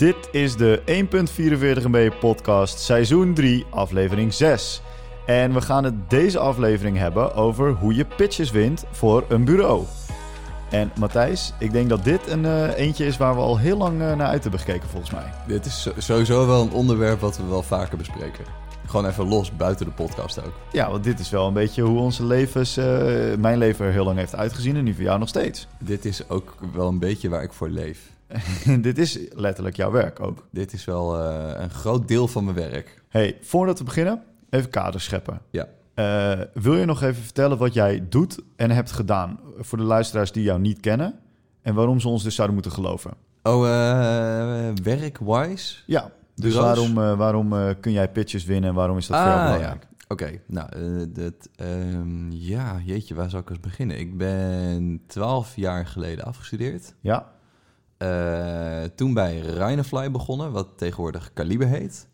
Dit is de 1.44 MB podcast, seizoen 3, aflevering 6. En we gaan het deze aflevering hebben over hoe je pitches wint voor een bureau. En Matthijs, ik denk dat dit een uh, eentje is waar we al heel lang uh, naar uit hebben gekeken volgens mij. Dit is sowieso wel een onderwerp wat we wel vaker bespreken. Gewoon even los buiten de podcast ook. Ja, want dit is wel een beetje hoe onze levens, uh, mijn leven er heel lang heeft uitgezien en nu voor jou nog steeds. Dit is ook wel een beetje waar ik voor leef. dit is letterlijk jouw werk ook. Dit is wel uh, een groot deel van mijn werk. Hey, voordat we beginnen, even kaders scheppen. Ja. Uh, wil je nog even vertellen wat jij doet en hebt gedaan voor de luisteraars die jou niet kennen en waarom ze ons dus zouden moeten geloven? Oh, uh, werkwise? Ja, dus waarom, waarom kun jij pitches winnen en waarom is dat ah, voor jou belangrijk? Ja. Oké, okay. nou, dat, um, ja, jeetje, waar zou ik eens beginnen? Ik ben twaalf jaar geleden afgestudeerd. Ja. Uh, toen bij Rhinofly begonnen, wat tegenwoordig Kaliber heet.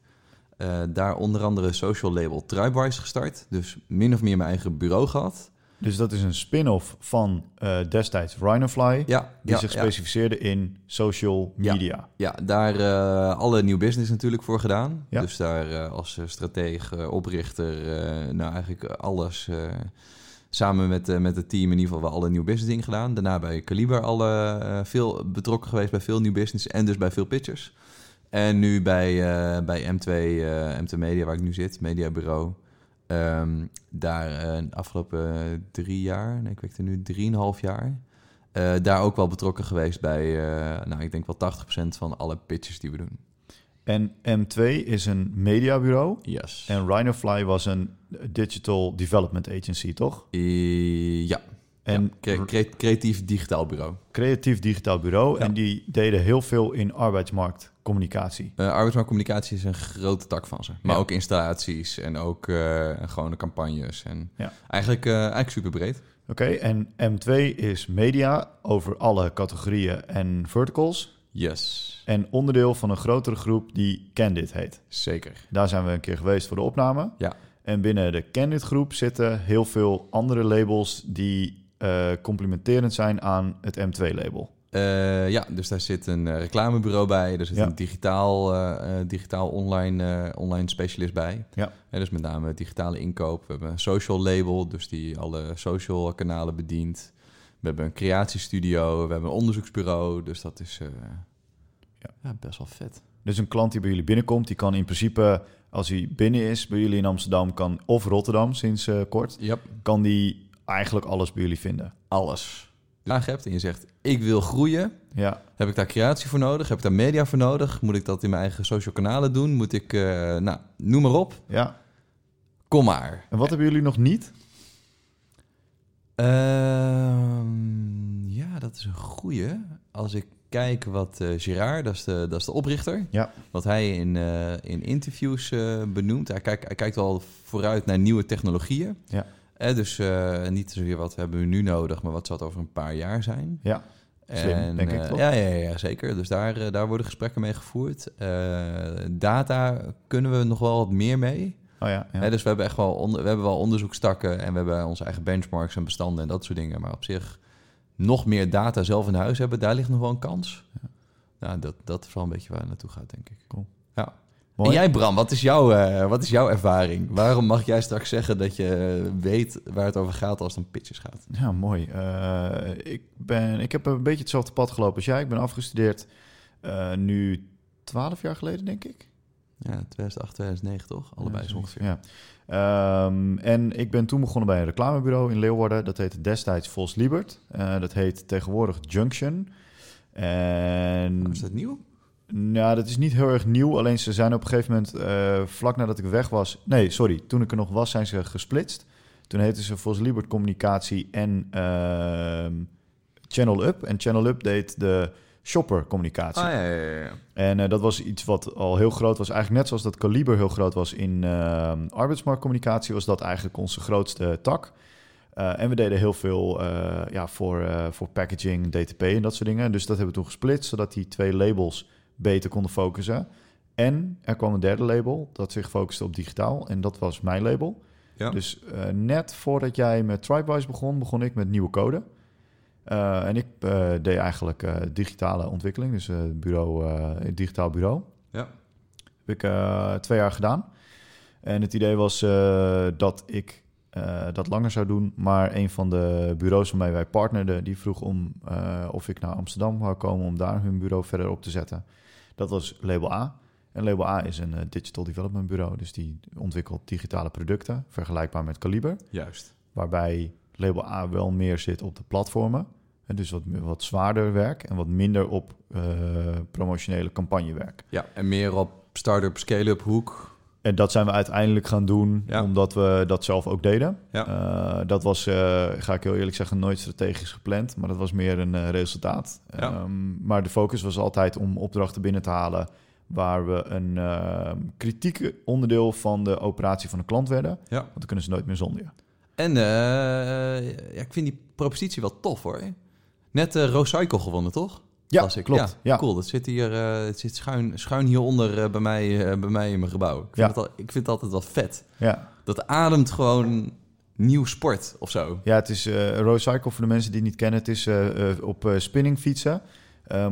Uh, daar onder andere social label Tribewise gestart. Dus min of meer mijn eigen bureau gehad. Dus dat is een spin-off van uh, destijds Rhinofly, ja, die ja, zich ja. specificeerde in social media. Ja, daar uh, alle nieuw business natuurlijk voor gedaan. Ja. Dus daar uh, als stratege, oprichter, nou eigenlijk alles samen met, uh, met het team in ieder geval wel alle nieuw business dingen gedaan. Daarna bij Caliber alle uh, veel betrokken geweest bij veel nieuw business en dus bij veel pitchers. En nu bij, uh, bij M2, M2 Media, waar ik nu zit, mediabureau. Um, daar de afgelopen drie jaar, nee, ik werk er nu drieënhalf jaar. daar ook wel betrokken geweest bij, nou, ik denk wel 80% van alle pitches die we doen. En M2 is een mediabureau. Yes. En Rhinofly was een digital development agency, toch? I ja. En ja, cre creatief digitaal bureau. Creatief digitaal bureau. Ja. En die deden heel veel in arbeidsmarktcommunicatie. Uh, arbeidsmarktcommunicatie is een grote tak van ze. Maar ja. ook installaties en ook uh, gewone campagnes. En ja. eigenlijk, eigenlijk super breed. Oké, okay, en M2 is media over alle categorieën en verticals. Yes. En onderdeel van een grotere groep die Candid heet. Zeker. Daar zijn we een keer geweest voor de opname. Ja. En binnen de Candid groep zitten heel veel andere labels die uh, complementerend zijn aan het M2-label. Uh, ja, dus daar zit een uh, reclamebureau bij. Er zit ja. een digitaal, digitaal online, online specialist bij. Ja. En dus met name digitale inkoop. We hebben een social label, dus die alle social kanalen bedient. We hebben een creatiestudio, we hebben een onderzoeksbureau. Dus dat is ja. ja. best wel vet. Dus een klant die bij jullie binnenkomt, die kan in principe, als hij binnen is bij jullie in Amsterdam, kan, of Rotterdam sinds uh, kort, yep. kan die eigenlijk alles bij jullie vinden. Alles. Vraag hebt en je zegt, ik wil groeien. Ja. Heb ik daar creatie voor nodig? Heb ik daar media voor nodig? Moet ik dat in mijn eigen social kanalen doen? Moet ik, uh, nou, noem maar op. Ja. Kom maar. En wat hebben jullie nog niet? Uh, ja, dat is een goeie. Als ik kijk wat uh, Gerard, dat is, de, dat is de oprichter, ja. wat hij in, uh, in interviews uh, benoemt. Hij, kijkt, hij kijkt wel vooruit naar nieuwe technologieën. Ja. dus niet zozeer wat hebben we nu nodig, maar wat zal het over een paar jaar zijn. Ja. Slim, en, denk ik toch? Ja, ja, ja, zeker. Dus daar, daar worden gesprekken mee gevoerd. data kunnen we nog wel wat meer mee. Oh ja, ja. He, dus we hebben echt wel, onder, we hebben wel onderzoekstakken en we hebben onze eigen benchmarks en bestanden en dat soort dingen. Maar op zich nog meer data zelf in huis hebben, daar ligt nog wel een kans. Ja. Nou, dat, dat is wel een beetje waar het naartoe gaat, denk ik. Cool. Ja. Mooi. En jij, Bram, wat is, jouw, uh, wat is jouw ervaring? Waarom mag jij straks zeggen dat je weet waar het over gaat als het om pitches gaat? Ja, mooi. Uh, ik, ben, ik heb een beetje hetzelfde pad gelopen als jij. Ik ben afgestudeerd uh, nu twaalf jaar geleden, denk ik. Ja, 2008, 2009 toch? Allebei ja, zo ongeveer. Ja. Um, en ik ben toen begonnen bij een reclamebureau in Leeuwarden. Dat heette destijds Vos Liebert. Uh, dat heet tegenwoordig Junction. En... Is dat nieuw? Nou, dat is niet heel erg nieuw. Alleen ze zijn op een gegeven moment, uh, vlak nadat ik weg was... Nee, sorry. Toen ik er nog was, zijn ze gesplitst. Toen heette ze Vos Liebert Communicatie en uh, Channel Up. En Channel Up deed de shopper-communicatie. Ah, ja, ja, ja. En uh, dat was iets wat al heel groot was. Eigenlijk net zoals dat Kaliber heel groot was in uh, arbeidsmarktcommunicatie... was dat eigenlijk onze grootste tak. Uh, en we deden heel veel ja, voor, voor packaging, DTP en dat soort dingen. Dus dat hebben we toen gesplitst... zodat die twee labels beter konden focussen. En er kwam een derde label dat zich focuste op digitaal. En dat was mijn label. Dus net voordat jij met Tribewise begon... begon ik met nieuwe code... Eh, en ik eh, deed eigenlijk eh, digitale ontwikkeling, dus bureau, digitaal bureau. Ja. Heb ik twee jaar gedaan. En het idee was dat ik dat langer zou doen. Maar een van de bureaus waarmee wij partnerden, die vroeg om of ik naar Amsterdam wou komen om daar hun bureau verder op te zetten. Dat was Label A. En Label A is een digital development bureau, dus die ontwikkelt digitale producten, vergelijkbaar met Caliber. Juist. Waarbij Label A wel meer zit op de platformen. Dus wat, wat zwaarder werk en wat minder op eh, promotionele campagnewerk. Ja, en meer op start-up, scale-up hoek. En dat zijn we uiteindelijk gaan doen, Ja. omdat we dat zelf ook deden. Ja. Eh, dat was, eh, ga ik heel eerlijk zeggen, nooit strategisch gepland, maar dat was meer een resultaat. Ja. Ehm, maar de focus was altijd om opdrachten binnen te halen waar we een ehm, kritieke onderdeel van de operatie van de klant werden. Want dan kunnen ze nooit meer zonder je. En ja, ik vind die propositie wel tof hoor. Net eh Rocycle gewonnen, toch? Ja, klopt. Ja. Cool, dat zit hier eh, het zit schuin, schuin hieronder eh, bij, mij, bij mij in mijn gebouw. Ik vind, Ja. het al, ik vind het altijd wel vet. Ja. Dat ademt gewoon nieuw sport of zo. Ja, het is Rocycle voor de mensen die het niet kennen. Het is op spinning fietsen.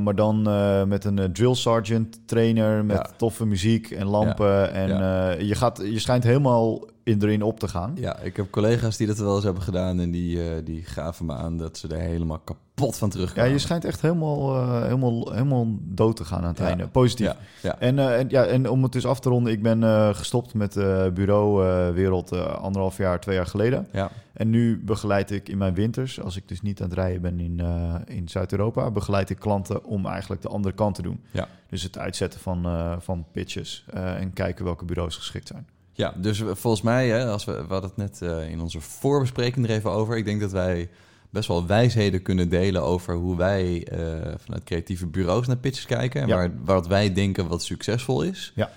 Maar dan met een drill sergeant trainer met Ja. toffe muziek en lampen. En je, gaat, je schijnt helemaal in, erin op te gaan. Ja, ik heb collega's die dat wel eens hebben gedaan en die, eh, die gaven me aan dat ze er helemaal kapot van Ja, terugkwamen. je schijnt echt helemaal, eh, helemaal, helemaal dood te gaan aan het Ja. einde. Positief. Ja, ja. En, eh, en, ja, en om het dus af te ronden, ik ben gestopt met bureauwereld anderhalf jaar, twee jaar geleden. ja. En nu begeleid ik in mijn winters, als ik dus niet aan het rijden ben in, in Zuid-Europa, begeleid ik klanten om eigenlijk de andere kant te doen. Ja. Dus het uitzetten van, van pitches en kijken welke bureaus geschikt zijn. Ja, dus volgens mij, hè, als we, we hadden het net eh, in onze voorbespreking er even over. Ik denk dat wij best wel wijsheden kunnen delen over hoe wij eh, vanuit creatieve bureaus naar pitches kijken. En Ja. waar, wat wij denken wat succesvol is. Ja.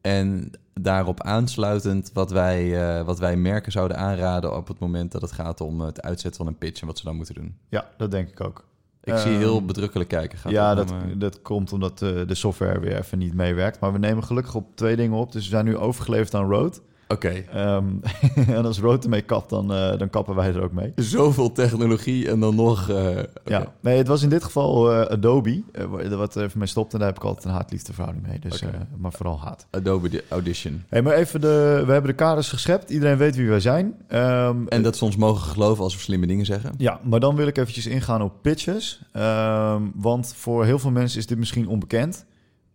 En daarop aansluitend wat wij, eh, wat wij merken zouden aanraden op het moment dat het gaat om het uitzetten van een pitch en wat ze dan moeten doen. Ja, dat denk ik ook. Ik zie Ehm, heel bedrukkelijk kijken. Gaat ja, dat, om, dat komt omdat eh, de software weer even niet meewerkt. Maar we nemen gelukkig op twee dingen op. Dus we zijn nu overgeleverd aan Road. Oké. Ehm, en als Road ermee kapt, dan, eh, dan kappen wij er ook mee. Zoveel technologie en dan nog... eh. Ja, nee, het was in dit geval eh, Adobe, wa- wat even mee stopte. En daar heb ik altijd een haat-liefde verhouding mee. Dus, maar vooral haat. Adobe Di- Audition. Hey, maar even de, we hebben de kaders geschept. Iedereen weet wie wij zijn. Ehm, En dat ze ons mogen geloven als we slimme dingen zeggen. Ja, maar dan wil ik eventjes ingaan op pitches. Ehm, want voor heel veel mensen is dit misschien onbekend.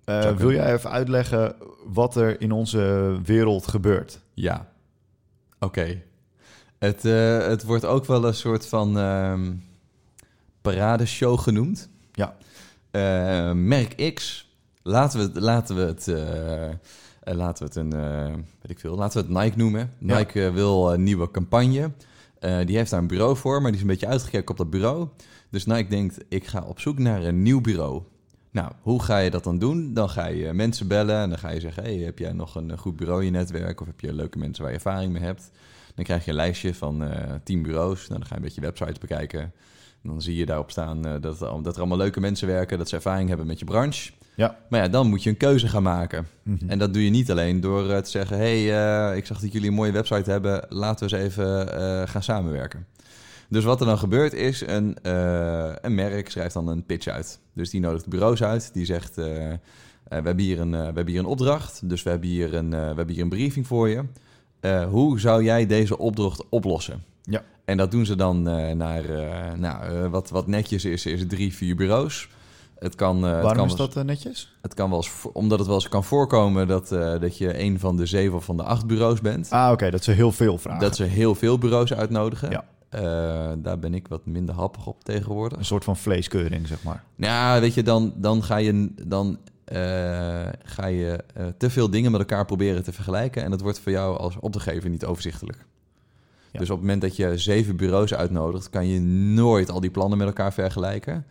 Eh, wil jij even uitleggen wat er in onze wereld gebeurt? Ja. Oké. Het, eh, het wordt ook wel een soort van ehm paradeshow genoemd. Ja. Eh, merk X. Laten we het, laten we het, laten we het een, weet ik veel, laten we het Nike noemen. Nike wil een nieuwe campagne. Die heeft daar een bureau voor, maar die is een beetje uitgekeken op dat bureau. Dus Nike denkt, ik ga op zoek naar een nieuw bureau. Nou, hoe ga je dat dan doen? Dan ga je mensen bellen en dan ga je zeggen... Hey, heb jij nog een goed bureau in je netwerk? Of heb je leuke mensen waar je ervaring mee hebt? Dan krijg je een lijstje van eh 10 bureaus. Nou, dan ga je een beetje websites bekijken. En dan zie je daarop staan eh, dat, dat er allemaal leuke mensen werken... dat ze ervaring hebben met je branche. Ja. Maar ja, dan moet je een keuze gaan maken. Mhm. En dat doe je niet alleen door eh, te zeggen... hey, eh, ik zag dat jullie een mooie website hebben. Laten we eens even eh, gaan samenwerken. Dus wat er dan gebeurt is... Een, eh, een merk schrijft dan een pitch uit. Dus die nodigt bureaus uit. Die zegt... eh, eh, we, hebben hier een, we hebben hier een opdracht. Dus we hebben hier een, we hebben hier een briefing voor je. Hoe zou jij deze opdracht oplossen? Ja. En dat doen ze dan naar... nou, wat, wat netjes is, is drie, vier bureaus... Het kan, het Waarom kan is dat netjes? het kan wel eens, omdat het wel eens kan voorkomen dat, dat je een van de zeven of van de acht bureaus bent. Ah, oké, dat ze heel veel vragen. Dat ze heel veel bureaus uitnodigen. Ja. Eh, daar ben ik wat minder happig op tegenwoordig. Een soort van vleeskeuring, zeg maar. Nou, weet je, dan, dan ga je, dan, eh, ga je eh, te veel dingen met elkaar proberen te vergelijken. En dat wordt voor jou als opdrachtgever niet overzichtelijk. Ja. Dus op het moment dat je zeven bureaus uitnodigt, kan je nooit al die plannen met elkaar vergelijken.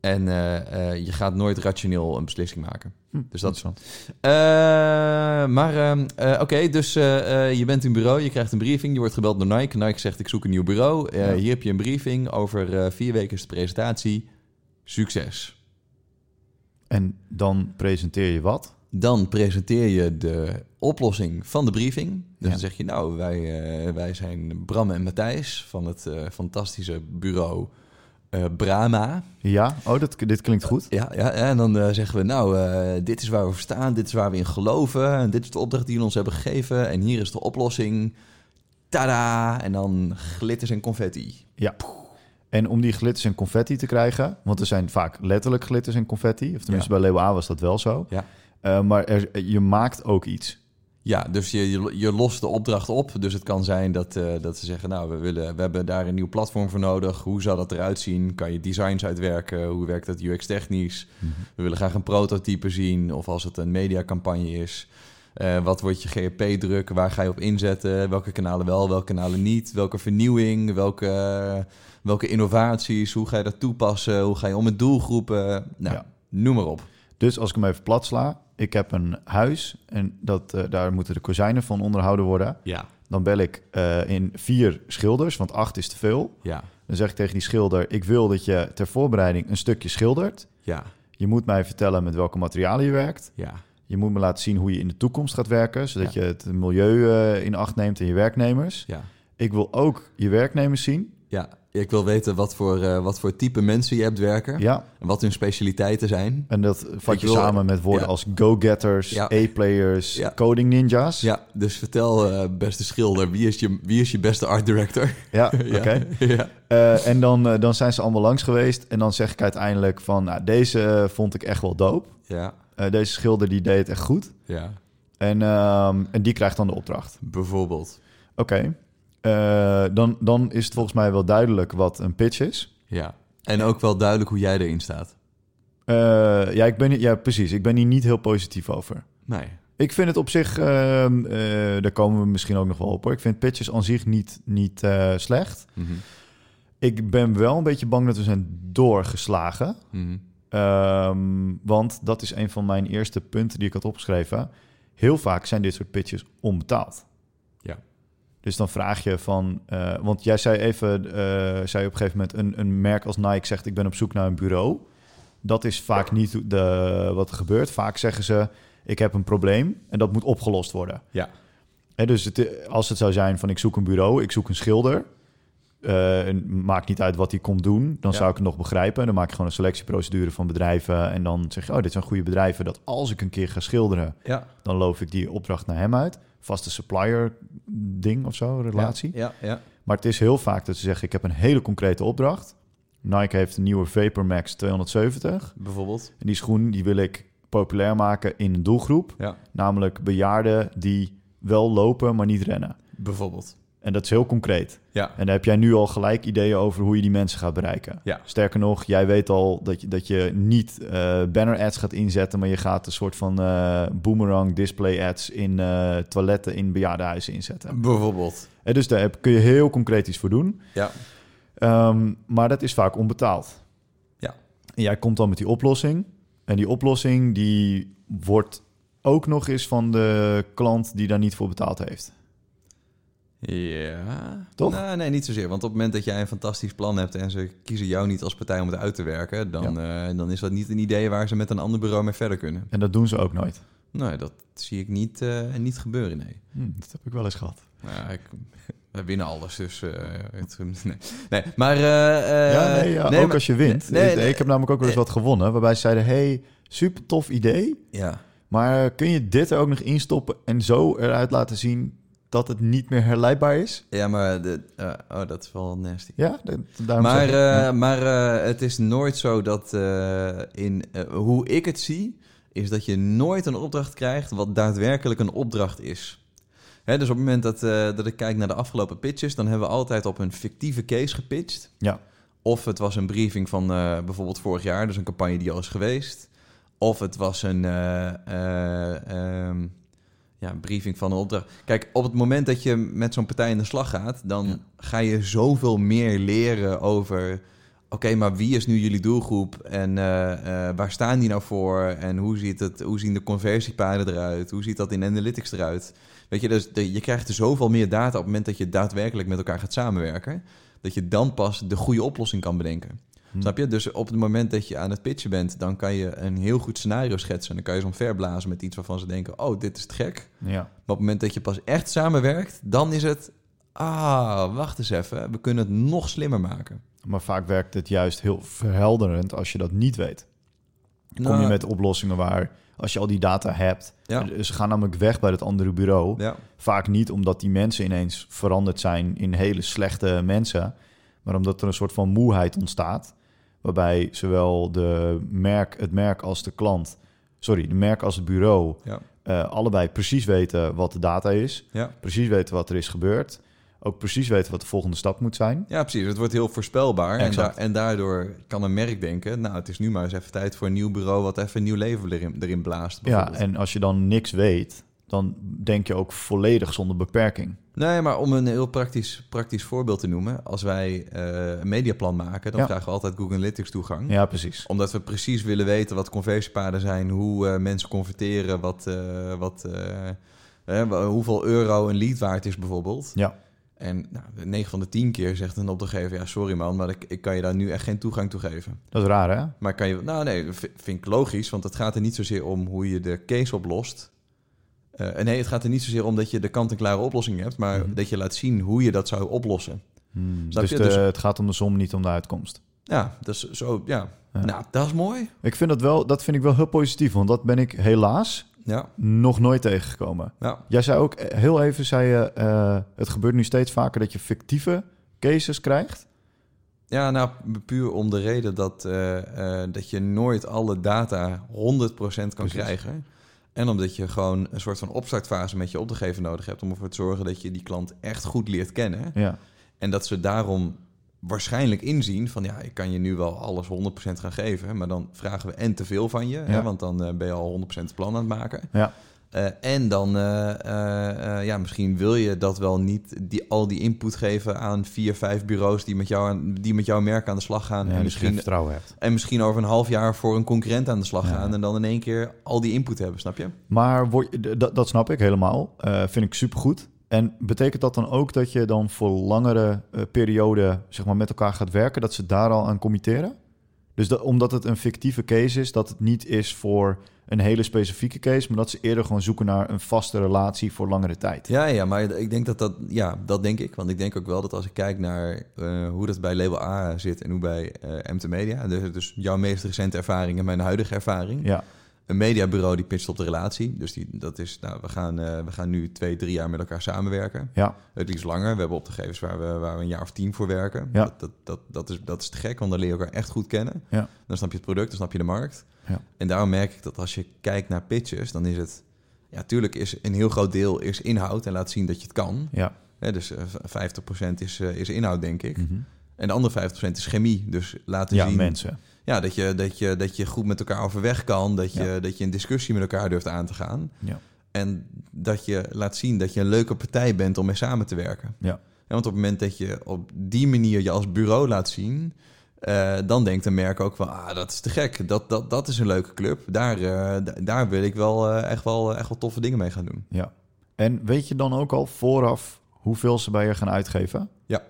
En eh, eh, je gaat nooit rationeel een beslissing maken. Hm, Dus dat- interessant. Eh, maar ehm, eh, oké, dus je bent in bureau, je krijgt een briefing, je wordt gebeld door Nike. Nike zegt ik zoek een nieuw bureau. Ja. Hier heb je een briefing, over vier weken is de presentatie. Succes. En dan presenteer je wat? Dan presenteer je de oplossing van de briefing. Dus Ja. dan zeg je nou, wij, wij zijn Bram en Matthijs van het fantastische bureau eh, Brahma. Ja, oh, dat, dit klinkt goed. Ja, ja, en dan eh, zeggen we, nou, eh, dit is waar we voor staan, dit is waar we in geloven, en dit is de opdracht die jullie ons hebben gegeven, en hier is de oplossing. Tada! En dan glitters en confetti. Ja. En om die glitters en confetti te krijgen, want er zijn vaak letterlijk glitters en confetti, of tenminste bij Leeuwen A was dat wel zo. Ja. Maar er, je maakt ook iets. Ja, dus je, je, lost de opdracht op. Dus het kan zijn dat, eh, dat ze zeggen, nou, we, willen, we hebben daar een nieuw platform voor nodig. Hoe zal dat eruit zien? Kan je designs uitwerken? Hoe werkt dat UX-technisch? We willen graag een prototype zien. Of als het een mediacampagne is. eh, wat wordt je GRP-druk? Waar ga je op inzetten? Welke kanalen wel, welke kanalen niet? Welke vernieuwing? Welke, welke innovaties? Hoe ga je dat toepassen? Hoe ga je om met doelgroepen? Nou, Ja. noem maar op. Dus als ik hem even plat sla, ik heb een huis en dat, eh, daar moeten de kozijnen van onderhouden worden. Ja, Dan bel ik eh, in vier schilders, want acht is te veel. ja, Dan zeg ik tegen die schilder, ik wil dat je ter voorbereiding een stukje schildert. ja, Je moet mij vertellen met welke materialen je werkt. ja. Je moet me laten zien hoe je in de toekomst gaat werken, zodat Ja. je het milieu eh, in acht neemt en je werknemers. ja. Ik wil ook je werknemers zien. Ja, ik wil weten wat voor, eh, wat voor type mensen je hebt werken. Ja, En wat hun specialiteiten zijn. en dat vat je wil- samen met woorden ja. als go-getters, Ja. A-players, Ja. coding ninjas. Ja, dus vertel, eh, beste schilder, wie is, je, wie is je beste art director? Ja, Ja. oké. ja. Eh, en dan, dan zijn ze allemaal langs geweest. En dan zeg ik uiteindelijk van, nou, deze vond ik echt wel dope. ja, deze schilder die deed het echt goed. ja, En, ehm, en die krijgt dan de opdracht. bijvoorbeeld. Oké. Eh, dan, dan is het volgens mij wel duidelijk wat een pitch is. Ja. En ook wel duidelijk hoe jij erin staat. Eh, ja, ik ben, ja, precies. Ik ben hier niet heel positief over. Nee. Ik vind het op zich, ehm, eh, daar komen we misschien ook nog wel op hoor. Ik vind pitches aan zich niet, niet slecht. Mhm. Ik ben wel een beetje bang dat we zijn doorgeslagen. Mhm. Ehm, want dat is een van mijn eerste punten die ik had opgeschreven. Heel vaak zijn dit soort pitches onbetaald. Dus dan vraag je van... eh, want jij zei even, eh, zei op een gegeven moment... Een, een merk als Nike zegt ik ben op zoek naar een bureau. Dat is vaak niet de, wat er gebeurt. Vaak zeggen ze ik heb een probleem en dat moet opgelost worden. Ja. Dus het, als het zou zijn van ik zoek een bureau, ik zoek een schilder... eh, en maakt niet uit wat hij komt doen, dan Ja. zou ik het nog begrijpen. Dan maak je gewoon een selectieprocedure van bedrijven... en dan zeg je, oh, dit zijn goede bedrijven... dat als ik een keer ga schilderen, Ja. dan loof ik die opdracht naar hem uit. Vaste supplier ding of zo, relatie. Ja, ja. Maar het is heel vaak dat ze zeggen, ik heb een hele concrete opdracht. Nike heeft een nieuwe Vapor Max 270. Bijvoorbeeld. En die schoen die wil ik populair maken in een doelgroep. Ja. Namelijk bejaarden die wel lopen, maar niet rennen. Bijvoorbeeld. En dat is heel concreet. Ja. En daar heb jij nu al gelijk ideeën over hoe je die mensen gaat bereiken. Ja. Sterker nog, jij weet al dat je, dat je niet eh, banner ads gaat inzetten, maar je gaat een soort van eh, boomerang display ads in eh, toiletten in bejaardenhuizen inzetten. Bijvoorbeeld. En dus daar heb- kun je heel concreet iets voor doen. Ja. Ehm, maar dat is vaak onbetaald. Ja. En jij komt dan met die oplossing. En die oplossing die wordt ook nog eens van de klant die daar niet voor betaald heeft. Ja. Toch? Nou, nee, niet zozeer. Want op het moment dat jij een fantastisch plan hebt en ze kiezen jou niet als partij om het uit te werken, dan, eh, dan is dat niet een idee waar ze met een ander bureau mee verder kunnen. En dat doen ze ook nooit. Nee, dat zie ik niet, eh, niet gebeuren, nee. Hm, dat heb ik wel eens gehad. Nou, ik, we winnen alles, dus... eh, het, nee. nee, maar... ja, nee, ja, ook maar- als je wint. Nee, nee, ik heb namelijk ook wel eens wat gewonnen. Waarbij ze zeiden, hey, super tof idee. Ja, Maar kun je dit er ook nog instoppen en zo eruit laten zien dat het niet meer herleidbaar is? ja maar... De, eh, oh, dat is wel nasty. Ja, dat- daarom Maar, ik, eh, ja. maar eh, het is nooit zo dat in hoe ik het zie, is dat je nooit een opdracht krijgt wat daadwerkelijk een opdracht is. Hè, dus op het moment dat, dat ik kijk naar de afgelopen pitches, dan hebben we altijd op een fictieve case gepitcht. Ja. Of het was een briefing van bijvoorbeeld vorig jaar, dus een campagne die al is geweest. Of het was een eh, eh, ehm, ja, briefing van een opdracht. Kijk, op het moment dat je met zo'n partij in de slag gaat, dan Ja. ga je zoveel meer leren over. Oké, maar wie is nu jullie doelgroep en eh, eh, waar staan die nou voor en hoe, ziet het, hoe zien de conversiepaden eruit? Hoe ziet dat in analytics eruit? Weet je, dus de- je krijgt zoveel meer data op het moment dat je daadwerkelijk met elkaar gaat samenwerken, dat je dan pas de goede oplossing kan bedenken. Hm. Snap je? Dus op het moment dat je aan het pitchen bent, dan kan je een heel goed scenario schetsen. Dan kan je ze omverblazen met iets waarvan ze denken, oh, dit is te gek. Ja. Maar op het moment dat je pas echt samenwerkt, dan is het, ah, wacht eens even, we kunnen het nog slimmer maken. Maar vaak werkt het juist heel verhelderend als je dat niet weet. Dan kom je Nou, met oplossingen waar, als je al die data hebt... Ja. Ze gaan namelijk weg bij dat andere bureau. Ja, Vaak niet omdat die mensen ineens veranderd zijn in hele slechte mensen... maar omdat er een soort van moeheid ontstaat... waarbij zowel de merk, het merk als de klant... sorry, de merk als het bureau... ja, eh, allebei precies weten wat de data is... ja. precies weten wat er is gebeurd... ook precies weten wat de volgende stap moet zijn. Ja, precies. Het wordt heel voorspelbaar. En, da- en daardoor kan een merk denken... nou, het is nu maar eens even tijd voor een nieuw bureau... wat even een nieuw leven erin, erin blaast. Ja, en als je dan niks weet, dan denk je ook volledig zonder beperking. Nee, maar om een heel praktisch, praktisch voorbeeld te noemen... als wij eh, een mediaplan maken... dan Ja. vragen we altijd Google Analytics toegang. Ja, precies. Omdat we precies willen weten wat conversiepaden zijn... hoe eh, mensen converteren, wat, eh, wat, wa- hoeveel euro een lead waard is bijvoorbeeld. Ja. En nou, 9 van de 10 keer zegt een opdrachtgever... ja, sorry man, maar ik, ik kan je daar nu echt geen toegang toe geven. Dat is raar, hè? Maar kan je... Nou nee, vind ik logisch, want het gaat er niet zozeer om hoe je de case oplost. Eh, nee, het gaat er niet zozeer om dat je de kant-en-klare oplossing hebt... maar Mhm. dat je laat zien hoe je dat zou oplossen. Hmm, dus, de- Dus- het gaat om de som, niet om de uitkomst. Ja, dus zo... Ja. Ja. Nou, dat is mooi. Ik vind dat wel, dat vind ik wel heel positief, want dat ben ik helaas Ja, nog nooit tegengekomen. ja. Jij zei ook eh, heel even, zei je, eh, het gebeurt nu steeds vaker dat je fictieve cases krijgt. Ja, nou, puur om de reden dat, dat je nooit alle data 100% kan Precies. krijgen. En omdat je gewoon een soort van opstartfase met je opdrachtgever nodig hebt... om ervoor te zorgen dat je die klant echt goed leert kennen. Ja, En dat ze daarom waarschijnlijk inzien van... ja, ik kan je nu wel alles 100% gaan geven... maar dan vragen we en te veel van je... Hè, want dan eh, ben je al 100% het plan aan het maken. ja, Eh, en dan, eh, eh, ja, misschien wil je dat wel niet, die, al die input geven aan vier, vijf bureaus die met, jou aan, die met jouw merk aan de slag gaan. ja en, misschien, vertrouwen hebt. en misschien over een half jaar voor een concurrent aan de slag Ja. gaan. En dan in één keer al die input hebben, snap je? Maar word, dat, dat snap ik helemaal. Vind ik supergoed. En betekent dat dan ook dat je dan voor langere perioden zeg maar, met elkaar gaat werken, dat ze daar al aan committeren? Dus dat, omdat het een fictieve case is, dat het niet is voor een hele specifieke case, maar dat ze eerder gewoon zoeken naar een vaste relatie voor langere tijd. Ja, ja, maar ik denk dat dat, ja, dat denk ik. Want ik denk ook wel dat als ik kijk naar eh, hoe dat bij Label A zit en hoe bij eh MT Media, dus, dus jouw meest recente ervaring en mijn huidige ervaring, Ja, een mediabureau die pitcht op de relatie. Dus die, dat is, nou, we gaan, eh, we gaan nu twee, drie jaar met elkaar samenwerken. ja, Het liefst langer. We hebben opdrachtgevers waar we, waar we een jaar of tien voor werken. Ja. Dat, dat, dat, dat, is, dat is te gek, want dan leer je elkaar echt goed kennen. Ja. Dan snap je het product, dan snap je de markt. Ja. En daarom merk ik dat als je kijkt naar pitches, dan is het... Ja, tuurlijk is een heel groot deel is inhoud en laat zien dat je het kan. ja. Dus eh, 50% is, eh, is inhoud, denk ik. Mhm. En de andere 50% is chemie. Dus laten ja zien mensen. Ja, dat, je, dat, je, dat je goed met elkaar overweg kan. Dat je, Ja. dat je een discussie met elkaar durft aan te gaan. Ja. En dat je laat zien dat je een leuke partij bent om mee samen te werken. Ja. want op het moment dat je op die manier je als bureau laat zien... eh, dan denkt een merk ook van, ah, dat is te gek. Dat, dat, dat is een leuke club. Daar, eh, da- daar wil ik wel, eh, echt wel echt wel toffe dingen mee gaan doen. Ja. En weet je dan ook al vooraf hoeveel ze bij je gaan uitgeven? Ja.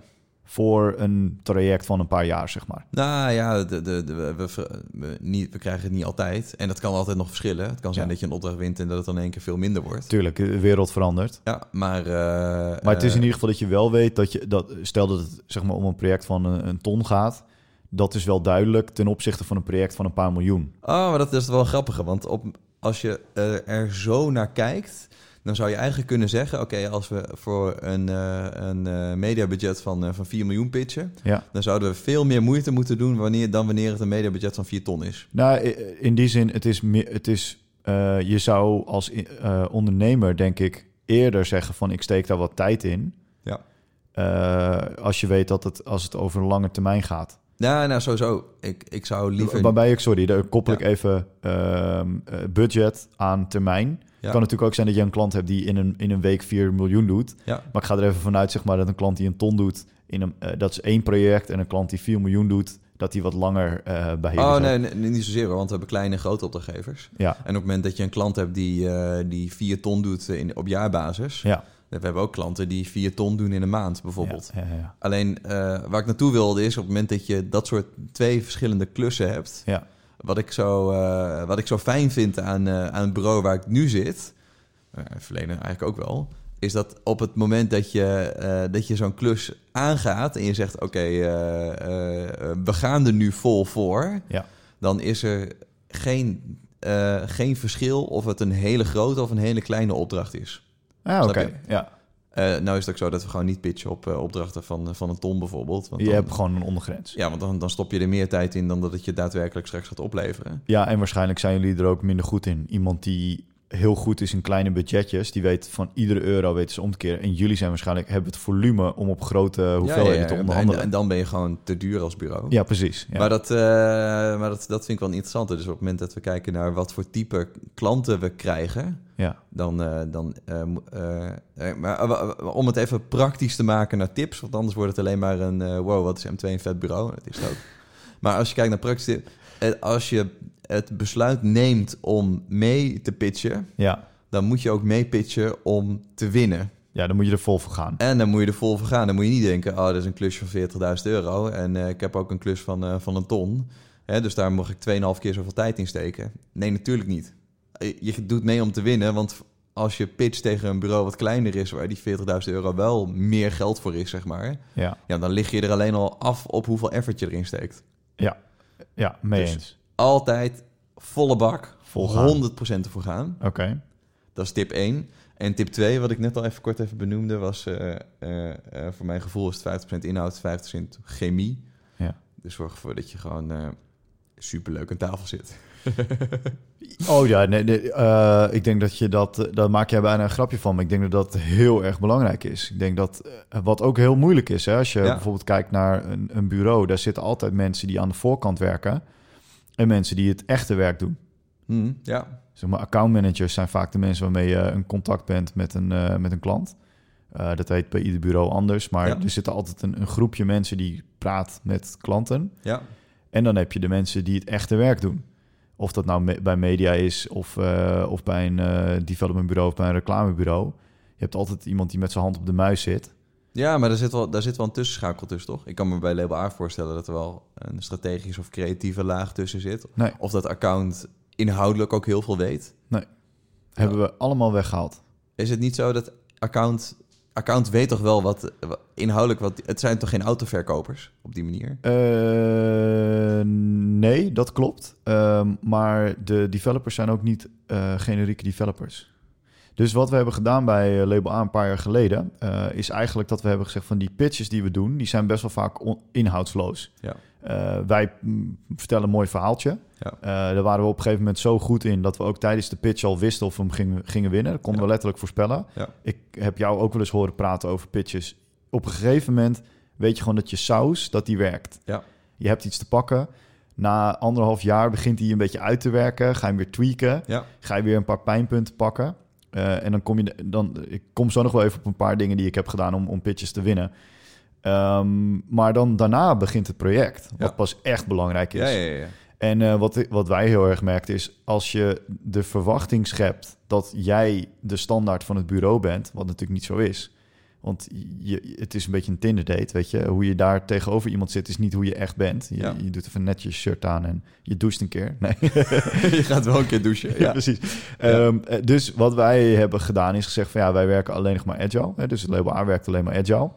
Voor een traject van een paar jaar, zeg maar. Nou ja, de, de, de- we, we, we, niet, we krijgen het niet altijd. En dat kan altijd nog verschillen. Het kan zijn Ja. dat je een opdracht wint en dat het dan in één keer veel minder wordt. Tuurlijk, de wereld verandert. Ja, maar... eh, Maar het is in eh, ieder geval dat je wel weet dat je... Dat, stel dat het zeg maar, om een project van een, een ton gaat. Dat is wel duidelijk ten opzichte van een project van een paar miljoen. Oh, maar dat is wel grappig. Want op, als je eh, er zo naar kijkt, dan zou je eigenlijk kunnen zeggen: oké, als we voor een, eh een eh, mediabudget van, eh, van 4 miljoen pitchen, Ja. dan zouden we veel meer moeite moeten doen wanneer, dan wanneer het een mediabudget van 4 ton is. Nou, in die zin, het is, meer, het is je zou als ondernemer, denk ik, eerder zeggen van ik steek daar wat tijd in. Ja. Als je weet dat het, als het over een lange termijn gaat. Nou, nou sowieso. Ik, ik zou liever. Waarbij ik, sorry, daar koppel ik Ja. even ehm, eh, budget aan termijn. Ja. kan natuurlijk ook zijn dat je een klant hebt die in een, in een week 4 miljoen doet. Maar ik ga er even vanuit, zeg maar, dat een klant die een ton doet, in een, eh, dat is één project. En een klant die 4 miljoen doet, dat die wat langer eh bij je Oh nee, nee, niet zozeer want we hebben kleine en grote opdrachtgevers. Ja, En op het moment dat je een klant hebt die, eh die 4 ton doet in, op jaarbasis. ja. We hebben ook klanten die 4 ton doen in een maand bijvoorbeeld. Ja, ja, ja. Alleen eh, waar ik naartoe wilde is op het moment dat je dat soort twee verschillende klussen hebt. Ja. Wat, ik zo, eh, wat ik zo fijn vind aan, eh, aan het bureau waar ik nu zit. Uh, verleden eigenlijk ook wel. is dat op het moment dat je, dat je zo'n klus aangaat en je zegt: Oké, we gaan er nu vol voor, Ja. dan is er geen, geen verschil of het een hele grote of een hele kleine opdracht is. Ah, oké. Ja. Eh, nou is het ook zo dat we gewoon niet pitchen op eh, opdrachten van, van een ton bijvoorbeeld. Want Je dan, hebt gewoon een ondergrens. Ja, want dan, dan stop je er meer tijd in dan dat het je daadwerkelijk straks gaat opleveren. Ja, en waarschijnlijk zijn jullie er ook minder goed in. Iemand die heel goed is in kleine budgetjes, die weet van iedere euro weten ze om te keren. En jullie zijn waarschijnlijk hebben het volume om op grote hoeveelheden Ja, ja, ja. te En, onderhandelen. en dan ben je gewoon te duur als bureau. ja, precies. Ja. Maar, dat, eh, maar dat, dat vind ik wel interessant. Dus op het moment dat we kijken naar wat voor type klanten we krijgen, ja. dan. eh, dan eh, eh, maar om het even praktisch te maken naar tips, want anders wordt het alleen maar een wow, wat is M2 een vet bureau? Dat is het ook. Maar als je kijkt naar praktische tips, als je het besluit neemt om mee te pitchen, Ja. dan moet je ook mee pitchen om te winnen. ja, dan moet je er vol voor gaan. En dan moet je er vol voor gaan. Dan moet je niet denken, oh, dat is een klusje van 40.000 euro. En ik heb ook een klus van, van een ton. Hè, dus daar mag ik 2,5 keer zoveel tijd in steken. Nee, natuurlijk niet. Eh, Je doet mee om te winnen, want als je pitcht tegen een bureau wat kleiner is... waar die 40.000 euro wel meer geld voor is, zeg maar... Ja, Ja, dan lig je er alleen al af op hoeveel effort je erin steekt. ja, ja mee Dus- eens. Altijd volle bak, gaan. 100% ervoor gaan. Oké. Dat is tip 1. En tip 2, wat ik net al even kort even benoemde, was eh, eh, voor mijn gevoel is het 50% inhoud, 50% chemie. Ja. Dus zorg ervoor dat je gewoon superleuk aan tafel zit. Oh ja, nee, nee, eh, ik denk dat je dat, eh, daar maak jij bijna een grapje van, maar ik denk dat dat heel erg belangrijk is. Ik denk dat, eh, wat ook heel moeilijk is, hè, als je Ja. bijvoorbeeld kijkt naar een, een bureau, daar zitten altijd mensen die aan de voorkant werken en mensen die het echte werk doen. Hm, ja, Zeg maar, accountmanagers zijn vaak de mensen waarmee je in contact bent met een, met een klant. Dat heet bij ieder bureau anders, maar Ja. er zit altijd een, een groepje mensen die praat met klanten. ja, En dan heb je de mensen die het echte werk doen. Of dat nou me- bij media is, of, eh, of bij een eh developmentbureau of bij een reclamebureau. Je hebt altijd iemand die met zijn hand op de muis zit. ja maar daar zit, wel, daar zit wel een tussenschakel tussen, toch? Ik kan me bij Label A voorstellen dat er wel een strategisch of creatieve laag tussen zit. Nee, Of dat account inhoudelijk ook heel veel weet. hebben we allemaal weggehaald. Is het niet zo dat account... Account weet toch wel wat, wat inhoudelijk... Wat, het zijn toch geen autoverkopers op die manier? Eh, nee, dat klopt. Ehm, maar de developers zijn ook niet eh, generieke developers. Dus wat we hebben gedaan bij eh, Label A een paar jaar geleden... is eigenlijk dat we hebben gezegd van die pitches die we doen... die zijn best wel vaak inhoudsloos. Ja. Eh, wij mm, vertellen een mooi verhaaltje. Ja. Eh, daar waren we op een gegeven moment zo goed in... dat we ook tijdens de pitch al wisten of we hem gingen, gingen winnen. Dat konden Ja. we letterlijk voorspellen. Ja. Ik heb jou ook wel eens horen praten over pitches. Op een gegeven moment weet je gewoon dat je saus, dat die werkt. Ja. Je hebt iets te pakken. Na anderhalf jaar begint hij een beetje uit te werken. Ga je hem weer tweaken. Ga je weer een paar pijnpunten pakken. Eh, en dan kom je... Dan, ik kom zo nog wel even op een paar dingen die ik heb gedaan om, om pitches te winnen. Ehm, maar dan daarna begint het project. Wat Ja. pas echt belangrijk is. Ja, ja, ja. En eh, wat, wat wij heel erg merkten is... als je de verwachting schept dat jij de standaard van het bureau bent... wat natuurlijk niet zo is... Want je, het is een beetje een Tinder date, weet je. Hoe je daar tegenover iemand zit, is niet hoe je echt bent. Je, Ja. je doet even net je shirt aan en je doucht een keer. Nee, je gaat wel een keer douchen. ja, Ja. precies. Ehm, eh, dus wat wij hebben gedaan is gezegd van ja, wij werken alleen nog maar agile. Hè, dus het label A werkt alleen maar agile.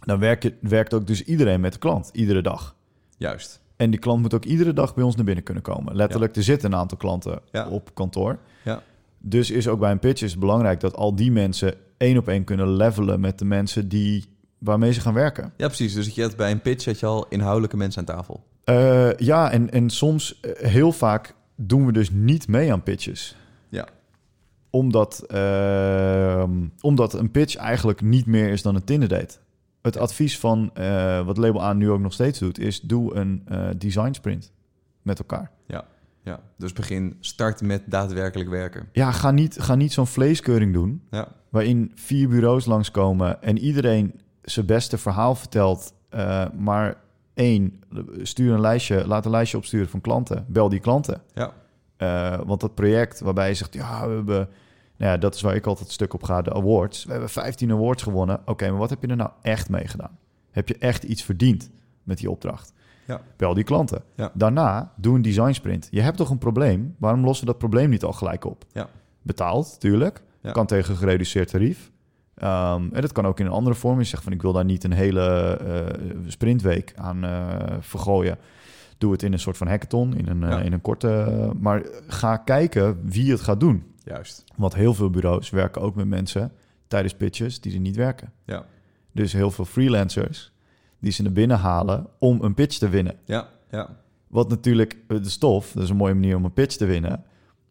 Dan werkt, werkt ook dus iedereen met de klant, iedere dag. Juist. En die klant moet ook iedere dag bij ons naar binnen kunnen komen. Letterlijk, er zitten een aantal klanten Ja. op kantoor. Ja. Dus is ook bij een pitch is belangrijk dat al die mensen één op één kunnen levelen met de mensen die, waarmee ze gaan werken. Ja, precies. Dus je had bij een pitch had je al inhoudelijke mensen aan tafel. Eh, ja, en, en soms, eh, heel vaak doen we dus niet mee aan pitches. Ja. Omdat, ehm, omdat een pitch eigenlijk niet meer is dan een Tinder date. Het advies van eh, wat Label A nu ook nog steeds doet, is doe een eh, design sprint met elkaar. Ja. Dus begin, start met daadwerkelijk werken. Ja, ga niet, ga niet zo'n vleeskeuring doen, Ja. waarin vier bureaus langskomen en iedereen zijn beste verhaal vertelt, eh, maar één, stuur een lijstje, laat een lijstje opsturen van klanten, bel die klanten. Ja. Want dat project waarbij je zegt, ja, we hebben, nou ja, dat is waar ik altijd stuk op ga, de awards. We hebben 15 awards gewonnen. Oké, maar wat heb je er nou echt mee gedaan? Heb je echt iets verdiend met die opdracht? Ja. Bel die klanten. Ja. Daarna doe een design sprint. Je hebt toch een probleem? Waarom lossen we dat probleem niet al gelijk op? Ja. Betaald, tuurlijk. Ja. Kan tegen een gereduceerd tarief. Ehm, en dat kan ook in een andere vorm. Je zegt van ik wil daar niet een hele eh, sprintweek aan eh, vergooien. Doe het in een soort van hackathon, in een, eh, in een korte. maar ga kijken wie het gaat doen. Juist. Want heel veel bureaus werken ook met mensen tijdens pitches die er niet werken. Ja. Dus heel veel freelancers die ze naar binnen halen om een pitch te winnen. Ja, ja. Wat natuurlijk de stof, dat is een mooie manier om een pitch te winnen.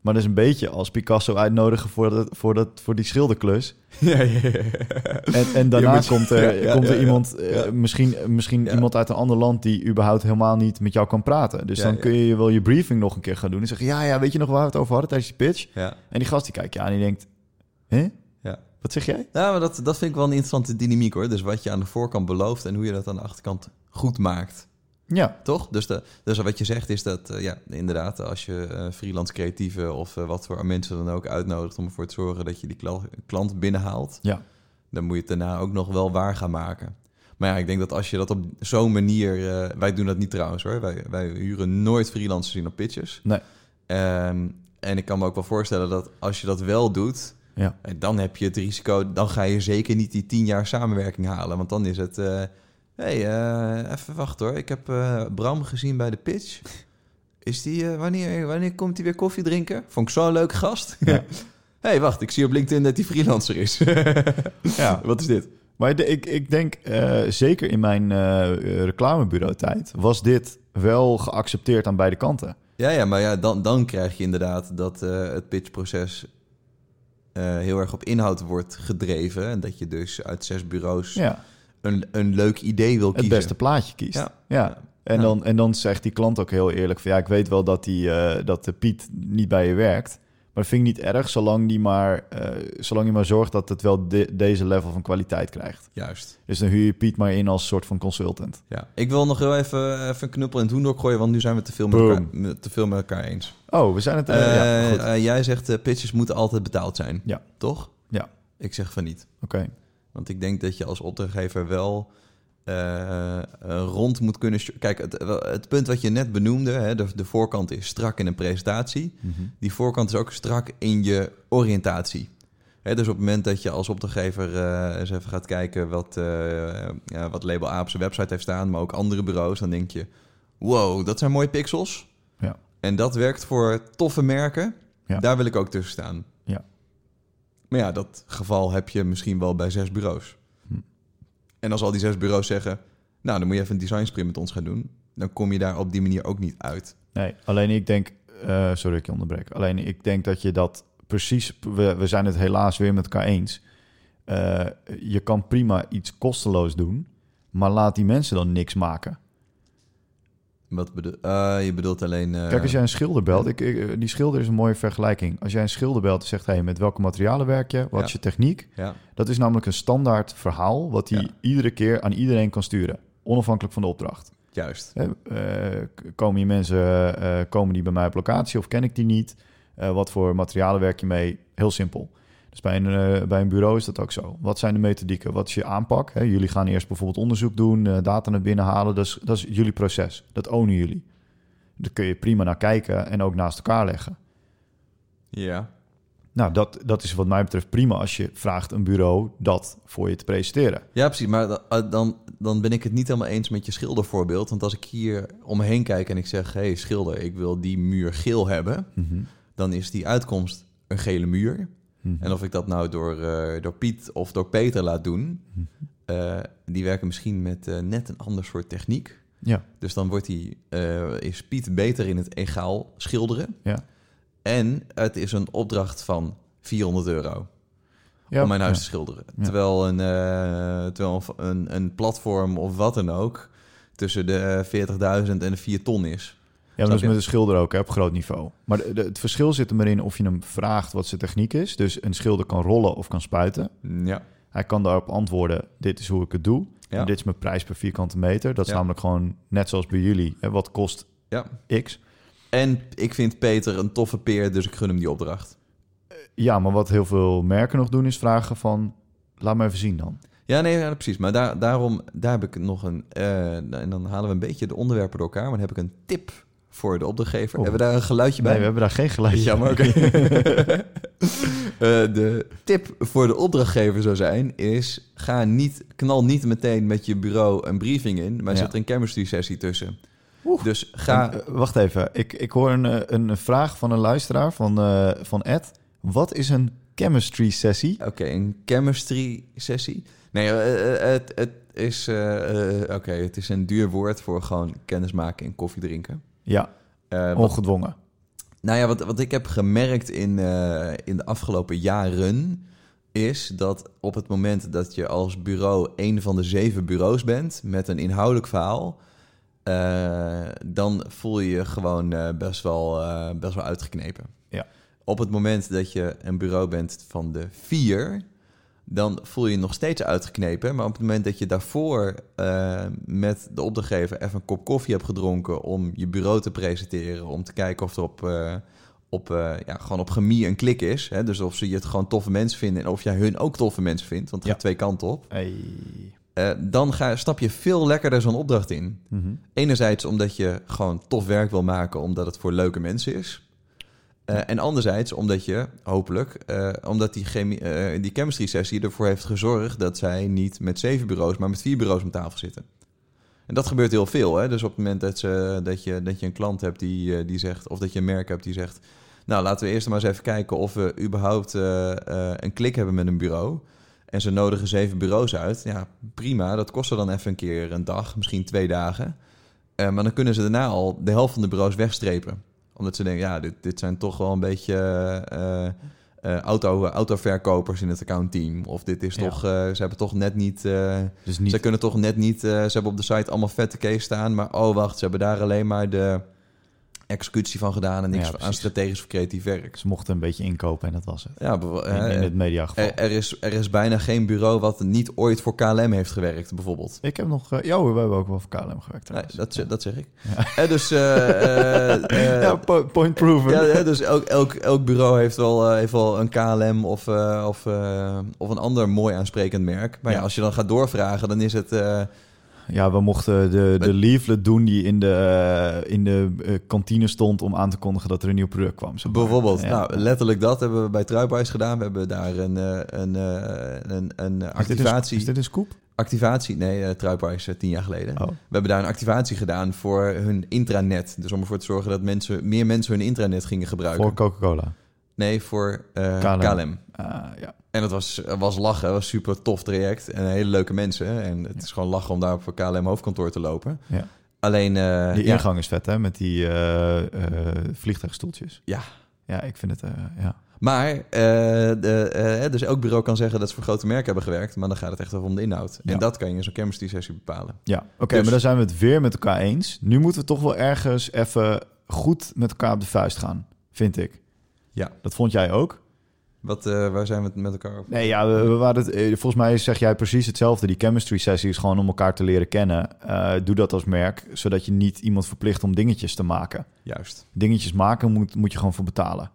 Maar dat is een beetje als Picasso uitnodigen voor, dat, voor, dat, voor die schilderklus. ja, ja, ja. En, en daarna Je moet- komt er, Ja, ja, komt er ja, ja. iemand, eh, Ja. misschien, misschien Ja. iemand uit een ander land die überhaupt helemaal niet met jou kan praten. Dus Ja, dan ja. kun je wel je briefing nog een keer gaan doen en zeggen: Ja, ja, weet je nog waar we het over hadden tijdens die pitch? ja. En die gast die kijkt je aan en die denkt: Hè? Ja. Wat zeg jij? Nou, maar dat, dat vind ik wel een interessante dynamiek hoor. Dus wat je aan de voorkant belooft en hoe je dat aan de achterkant goed maakt. Ja, Toch? Dus, de, dus wat je zegt is dat, eh, ja, inderdaad, als je eh, freelance creatieven of eh, wat voor mensen dan ook uitnodigt om ervoor te zorgen dat je die kla- klant binnenhaalt, ja, dan moet je het daarna ook nog wel waar gaan maken. Maar ja, ik denk dat als je dat op zo'n manier... wij doen dat niet trouwens hoor. Wij, wij huren nooit freelancers in op pitches. nee, Ehm, en ik kan me ook wel voorstellen dat als je dat wel doet... ja, dan heb je het risico... dan ga je zeker niet die tien jaar samenwerking halen. Want dan is het... hey, eh, even wachten hoor. Ik heb eh, Bram gezien bij de pitch. Is die... eh, wanneer, wanneer komt hij weer koffie drinken? Vond ik zo'n leuke gast. Ja. hey, wacht. Ik zie op LinkedIn dat hij freelancer is. ja. Wat is dit? Maar de- ik, ik denk, zeker in mijn reclamebureau-tijd, was dit wel geaccepteerd aan beide kanten. Ja, ja, maar ja, dan, dan krijg je inderdaad dat het pitchproces heel erg op inhoud wordt gedreven. En dat je dus uit zes bureaus Ja, een, een leuk idee wil het kiezen. beste plaatje kiest. Ja. Ja. En, dan, en dan zegt die klant ook heel eerlijk van... ja, ik weet wel dat, die, eh, dat de Piet niet bij je werkt... maar dat vind ik niet erg, zolang die maar, eh, zolang je maar zorgt... dat het wel de- deze level van kwaliteit krijgt. Juist. Dus dan huur je Piet maar in als soort van consultant. Ja. Ik wil nog heel even, even een knuppel in het hoendok gooien, want nu zijn we te veel met, elkaar, te veel met elkaar eens. Oh, we zijn het... eh, ja, goed. jij zegt pitches moeten altijd betaald zijn. Ja. Toch? Ja. Ik zeg van niet. Oké. Want ik denk dat je als opdrachtgever wel eh, eh, rond moet kunnen... Kijk, het, het punt wat je net benoemde, hè, de, de voorkant is strak in een presentatie. Mhm. Die voorkant is ook strak in je oriëntatie. Hè, dus op het moment dat je als opdrachtgever eh, eens even gaat kijken wat, ja, wat Label A op zijn website heeft staan, maar ook andere bureaus, dan denk je, wow, dat zijn mooie pixels. Ja. En dat werkt voor toffe merken. Ja. Daar wil ik ook tussen staan. Maar ja, dat geval heb je misschien wel bij zes bureaus. Hm. En als al die zes bureaus zeggen, nou, dan moet je even een design sprint met ons gaan doen, dan kom je daar op die manier ook niet uit. Nee, alleen ik denk... eh, sorry, ik je onderbreek. Alleen ik denk dat je dat precies... We, we zijn het helaas weer met elkaar eens. Eh, je kan prima iets kosteloos doen... maar laat die mensen dan niks maken. Wat bedoel, eh, je bedoelt alleen... eh, Kijk, als jij een schilder belt... Ik, ik- die schilder is een mooie vergelijking. Als jij een schilder belt en zegt... Hey, met welke materialen werk je? Wat Ja. is je techniek? Ja, Dat is namelijk een standaard verhaal... wat hij Ja. iedere keer aan iedereen kan sturen. Onafhankelijk van de opdracht. juist. Eh, komen die mensen eh, komen die bij mij op locatie of ken ik die niet? Eh, wat voor materialen werk je mee? Heel simpel. Dus bij een, eh, bij een bureau is dat ook zo. Wat zijn de methodieken? Wat is je aanpak? Jullie gaan eerst bijvoorbeeld onderzoek doen, eh, data naar binnen halen. Dat is, dat is jullie proces. Dat ownen jullie. Daar kun je prima naar kijken en ook naast elkaar leggen. Ja. Nou, dat, dat is wat mij betreft prima als je vraagt een bureau dat voor je te presenteren. Ja, precies. Maar eh, dan, dan ben ik het niet helemaal eens met je schildervoorbeeld. Want als ik hier om me heen kijk en ik zeg... hé, hey, schilder, ik wil die muur geel hebben... dan is die uitkomst een gele muur. Mhm. En of ik dat nou door, eh, door Piet of door Peter laat doen... Mhm. eh, die werken misschien met eh, net een ander soort techniek. Ja, Dus dan wordt die, is Piet beter in het egaal schilderen. ja. En het is een opdracht van 400 euro. ja om mijn huis ja. te schilderen. Ja. Terwijl, een, terwijl een, een platform of wat dan ook tussen de eh, 40.000 en de 4 ton is. Ja, maar dat is met een schilder ook hè, op groot niveau. Maar de- de- het verschil zit er maar in of je hem vraagt wat zijn techniek is. Dus een schilder kan rollen of kan spuiten. Ja, Hij kan daarop antwoorden, dit is hoe ik het doe. Ja. En dit is mijn prijs per vierkante meter. Dat is Ja. namelijk gewoon net zoals bij jullie. Hè, wat kost ja. X? En ik vind Peter een toffe peer, dus ik gun hem die opdracht. Ja, maar wat heel veel merken nog doen is vragen van... Laat me even zien dan. Ja, nee, ja, precies. Maar daar, daarom daar heb ik nog een... eh, en dan halen we een beetje de onderwerpen door elkaar. Maar dan heb ik een tip voor de opdrachtgever. Oh. Hebben we daar een geluidje bij? Nee, we hebben daar geen geluid. Jammer, oké. Eh, de tip voor de opdrachtgever zou zijn, is ga niet, knal niet meteen met je bureau een briefing in, maar Ja. zet er een chemistry sessie tussen. Oeh. Dus ga... En, eh, wacht even. Ik, ik hoor een, eh, een vraag van een luisteraar van, van Ed. Wat is een chemistry sessie? Oké, een chemistry sessie. Nee, het, het is... Oké, het is een duur woord voor gewoon kennis maken en koffie drinken. Ja, wat, ongedwongen. nou ja, wat, wat ik heb gemerkt in, eh, in de afgelopen jaren... is dat op het moment dat je als bureau een van de zeven bureaus bent... met een inhoudelijk verhaal... eh, dan voel je je gewoon best, wel, best wel uitgeknepen. Ja. Op het moment dat je een bureau bent van de vier, dan voel je je nog steeds uitgeknepen. Maar op het moment dat je daarvoor eh, met de opdrachtgever even een kop koffie hebt gedronken om je bureau te presenteren, om te kijken of er op, eh, op, eh, ja, gewoon op chemie een klik is. Hè? Dus of ze je het gewoon toffe mensen vinden en of jij hun ook toffe mensen vindt, want het Ja. gaat twee kanten op. Hey. Dan ga, stap je veel lekkerder zo'n opdracht in. Mhm. Enerzijds omdat je gewoon tof werk wil maken, omdat het voor leuke mensen is. Eh, en anderzijds omdat je, hopelijk, eh, omdat die, chemie, eh, die chemistry sessie ervoor heeft gezorgd dat zij niet met zeven bureaus, maar met vier bureaus om tafel zitten. En dat gebeurt heel veel. Hè? Dus op het moment dat, ze, dat, je, dat je een klant hebt die, die zegt, of dat je een merk hebt die zegt, nou laten we eerst maar eens even kijken of we überhaupt een klik hebben met een bureau. En ze nodigen zeven bureaus uit. Ja, prima. Dat kost dan even een keer een dag, misschien twee dagen. Maar dan kunnen ze daarna al de helft van de bureaus wegstrepen. Omdat ze denken, ja, dit, dit zijn toch wel een beetje eh, eh, auto, autoverkopers in het accountteam. Of dit is Ja. toch, eh, ze hebben toch net niet... Dus niet Ze kunnen toch net niet... ze hebben op de site allemaal vette case staan. Maar oh, wacht, ze hebben daar alleen maar de executie van gedaan... en niks Ja, aan strategisch of creatief werk. Ze mochten een beetje inkopen en dat was het. Ja, bev- In, eh, in het mediageval. er, er, is, er is bijna geen bureau wat niet ooit voor KLM heeft gewerkt, bijvoorbeeld. ik heb nog... ja, hoor, we hebben ook wel voor KLM gewerkt Nee, dat, ze- dat zeg ik. Ja. Dus eh, ja, po- point proven. ja, ja, dus elk, elk, elk bureau heeft wel, heeft wel een KLM of, of, of een ander mooi aansprekend merk. Maar ja. Ja. als je dan gaat doorvragen, dan is het... Ja, we mochten de, de leaflet doen die in de, eh, in de eh, kantine stond om aan te kondigen dat er een nieuw product kwam. zeg maar. Bijvoorbeeld, Ja. nou, letterlijk dat hebben we bij Truiphuis gedaan. We hebben daar een, eh, een, een, een Is dit een- activatie... Is dit een scoop? Activatie, nee, uh, Truiphuis tien jaar geleden. Oh. We hebben daar een activatie gedaan voor hun intranet. Dus om ervoor te zorgen dat mensen, meer mensen hun intranet gingen gebruiken. Voor Coca-Cola. Nee, voor KLM. KLM. Ah, ja. En dat was, was lachen, dat was een super tof traject. En hele leuke mensen. En het is gewoon lachen om daar op voor KLM hoofdkantoor te lopen. Ja. Alleen, eh, Die ja, ingang is vet, hè? Met die eh, eh, vliegtuigstoeltjes. Ja. Ja, ik vind het, ja. Maar, de, dus elk bureau kan zeggen dat ze voor grote merken hebben gewerkt. Maar dan gaat het echt over om de inhoud. Ja. En dat kan je in zo'n chemistry sessie bepalen. Ja, oké, Dus- maar dan zijn we het weer met elkaar eens. Nu moeten we toch wel ergens even goed met elkaar op de vuist gaan, vind ik. Ja. Dat vond jij ook? Wat, eh, waar zijn we het met elkaar over? Nee, ja, we, we waren het, eh, volgens mij zeg jij precies hetzelfde. Die chemistry sessie is gewoon om elkaar te leren kennen. Eh, doe dat als merk, zodat je niet iemand verplicht om dingetjes te maken. Juist. Dingetjes maken moet, moet je gewoon voor betalen.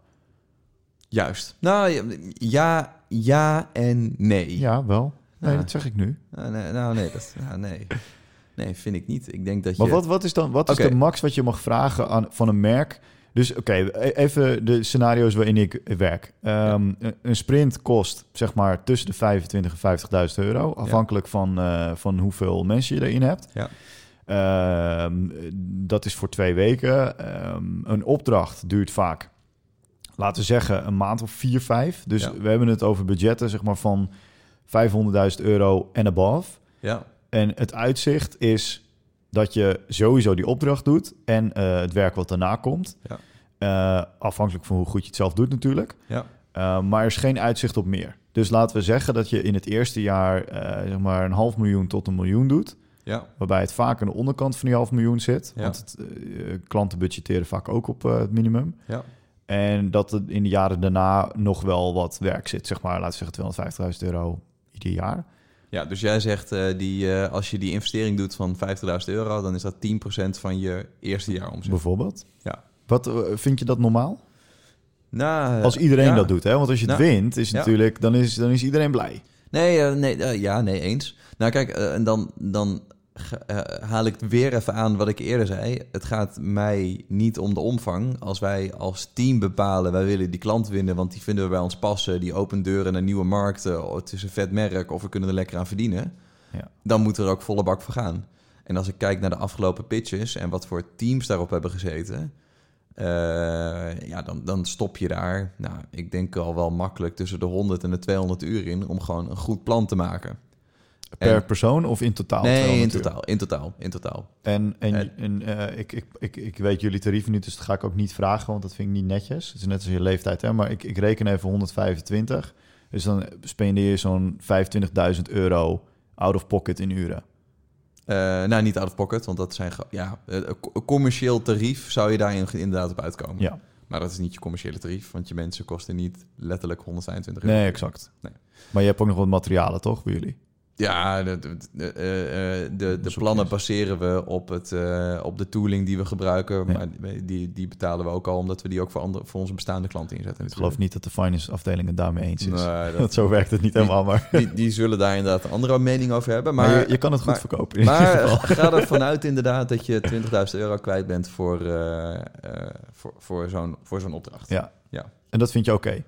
Juist. Nou, ja, ja, en nee. Ja, wel. Nee, dat zeg ik nu. Nou, nee, nou, nee, dat, nee. Nee, vind ik niet. Ik denk dat je... Maar wat, wat is dan wat is de max wat je mag vragen aan, van een merk? Dus oké, e- even de scenario's waarin ik werk. Ehm, een- sprint kost zeg maar tussen de 25 en 50.000 euro, afhankelijk van, eh, van hoeveel mensen je erin hebt. Ja. Ehm, dat is voor twee weken. Ehm, een opdracht duurt vaak, laten we zeggen, een maand of vier, vijf. Dus Ja. we hebben het over budgetten zeg maar van 500.000 euro en above. Ja, En het uitzicht is dat je sowieso die opdracht doet en eh, het werk wat daarna komt. Ja. Eh, afhankelijk van hoe goed je het zelf doet natuurlijk. ja, Eh, maar er is geen uitzicht op meer. Dus laten we zeggen dat je in het eerste jaar zeg maar een half miljoen tot een miljoen doet. ja, Waarbij het vaak aan de onderkant van die half miljoen zit. Ja. Want het, klanten budgetteren vaak ook op het minimum. ja. En dat er in de jaren daarna nog wel wat werk zit. Zeg maar, laten we zeggen 250.000 euro ieder jaar. Ja, dus jij zegt, eh, die, eh, als je die investering doet van 50.000 euro... dan is dat 10% van je eerste jaar omzet. Bijvoorbeeld. Ja. Wat eh, vind je dat normaal? Nou, Als iedereen ja. dat doet, hè? Want als je het Nou, wint, is ja. natuurlijk, dan, is, dan is iedereen blij. Nee, nee ja, nee, eens. Nou kijk, en dan, dan haal ik weer even aan wat ik eerder zei. Het gaat mij niet om de omvang. Als wij als team bepalen, wij willen die klant winnen, want die vinden we bij ons passen. Die opent deuren naar nieuwe markten. oh, Het is een vet merk of we kunnen er lekker aan verdienen. Ja. Dan moet er ook volle bak voor gaan. En als ik kijk naar de afgelopen pitches en wat voor teams daarop hebben gezeten. eh, ja, dan, dan stop je daar. Nou, ik denk al wel makkelijk tussen de 100 en de 200 uur in om gewoon een goed plan te maken. Per En- persoon of in totaal? nee, in 200 uur? totaal, in totaal, in totaal. En, en, En- en eh, ik, ik, ik, ik weet jullie tarieven niet, dus dat ga ik ook niet vragen, want dat vind ik niet netjes. Het is net als je leeftijd, hè? maar ik, ik reken even 125. Dus dan spendeer je zo'n 25.000 euro out of pocket in uren. Eh, nou, niet out of pocket, want dat zijn... Ja, eh, een co- een commercieel tarief zou je daar inderdaad op uitkomen. Ja, Maar dat is niet je commerciële tarief, want je mensen kosten niet letterlijk 125 euro. nee, exact. Nee. Maar je hebt ook nog wat materialen, toch, bij jullie? Ja, de, de, de, eh, eh, de, de Bezoekjes. plannen baseren we op, het, eh, op de tooling die we gebruiken. Ja. Maar die, die betalen we ook al, omdat we die ook voor, andere, voor onze bestaande klanten inzetten. Ik geloof niet dat de finance afdeling het daarmee eens is. Nee, dat- zo werkt het niet helemaal, maar, die, die zullen daar inderdaad een andere mening over hebben. maar, Maar, je, je kan het goed maar- verkopen. in Maar ga ervan uit inderdaad dat je 20.000 euro kwijt bent voor, eh, eh, voor, voor zo'n voor zo'n opdracht. Ja. Ja. En dat vind je oké?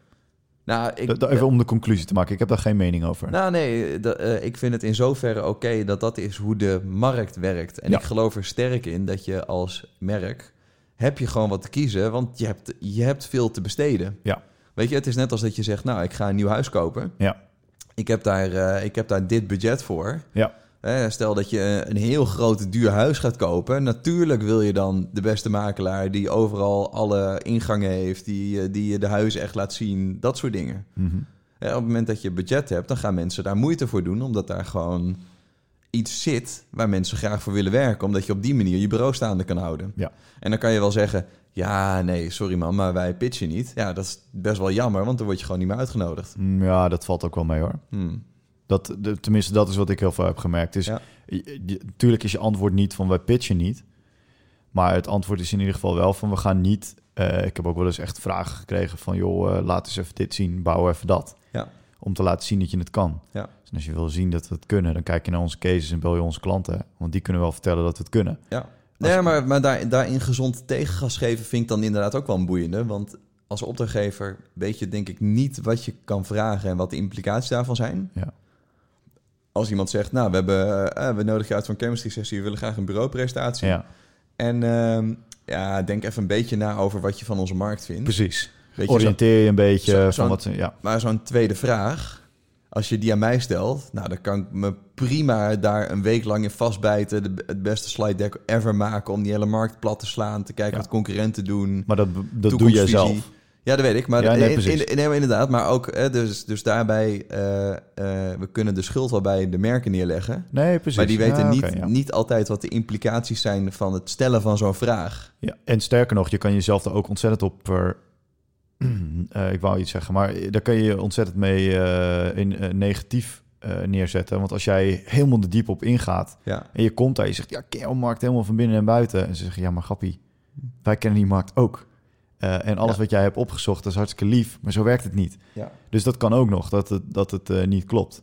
Nou, ik, Da- Even om de conclusie te maken. Ik heb daar geen mening over. nou nee, eh, ik vind het in zoverre oké dat dat is hoe de markt werkt. En Ja. ik geloof er sterk in dat je als merk heb je gewoon wat te kiezen, want je hebt, je hebt veel te besteden. Ja. Weet je, het is net als dat je zegt, nou, ik ga een nieuw huis kopen. Ja. Ik heb daar, eh, ik heb daar dit budget voor. Ja. Stel dat je een heel groot duur huis gaat kopen. Natuurlijk wil je dan de beste makelaar die overal alle ingangen heeft, die, eh, die je de huizen echt laat zien, dat soort dingen. Mhm. Ja, op het moment dat je budget hebt, dan gaan mensen daar moeite voor doen, omdat daar gewoon iets zit waar mensen graag voor willen werken, omdat je op die manier je bureau staande kan houden. Ja. En dan kan je wel zeggen, ja, nee, sorry man, maar wij pitchen niet. Ja, dat is best wel jammer, want dan word je gewoon niet meer uitgenodigd. Mm, Ja, dat valt ook wel mee hoor. Hmm. Dat, de, tenminste, dat is wat ik heel veel heb gemerkt. Dus Ja. je- je- tuurlijk is je antwoord niet van wij pitchen niet. Maar het antwoord is in ieder geval wel van we gaan niet. eh, ik heb ook wel eens echt vragen gekregen van joh, eh, laat eens even dit zien, bouw even dat. Ja. Om te laten zien dat je het kan. Ja. Dus als je wil zien dat we het kunnen, dan kijk je naar onze cases en bel je onze klanten. Want die kunnen wel vertellen dat we het kunnen. Ja. Nee, maar, maar daar, daarin gezond tegengas geven vind ik dan inderdaad ook wel een boeiende. Want als opdrachtgever weet je denk ik niet wat je kan vragen en wat de implicaties daarvan zijn. Ja. Als iemand zegt, nou, we, hebben, eh, we nodigen je uit een chemistry sessie, we willen graag een bureaupresentatie. Ja, En ehm, ja, denk even een beetje na over wat je van onze markt vindt. precies. Je, Oriënteer je een beetje zo- van wat. Ja, maar zo'n tweede vraag, als je die aan mij stelt, nou, dan kan ik me prima daar een week lang in vastbijten, de, het beste slide deck ever maken om die hele markt plat te slaan, te kijken Ja. wat concurrenten doen. maar dat, dat doe toekomstvisie. zelf. Ja, dat weet ik. Maar Ja, nee, in, in- nee, inderdaad, maar ook, hè, dus, dus daarbij, eh, we kunnen de schuld wel bij de merken neerleggen. Nee, precies. Maar die weten Ja, niet, ja. niet altijd wat de implicaties zijn van het stellen van zo'n vraag. Ja, en sterker nog, je kan jezelf er ook ontzettend op ver... Eh, ik wou iets zeggen, maar daar kan je ontzettend mee in negatief neerzetten. Want als jij helemaal de diep op ingaat Ja, en je komt daar, je zegt, ja, ken markt helemaal van binnen en buiten. En ze zeggen, ja, maar grappie, wij kennen die markt ook. Eh, en alles Ja. wat jij hebt opgezocht, is hartstikke lief, maar zo werkt het niet. ja. Dus dat kan ook nog, dat het, dat het eh, niet klopt.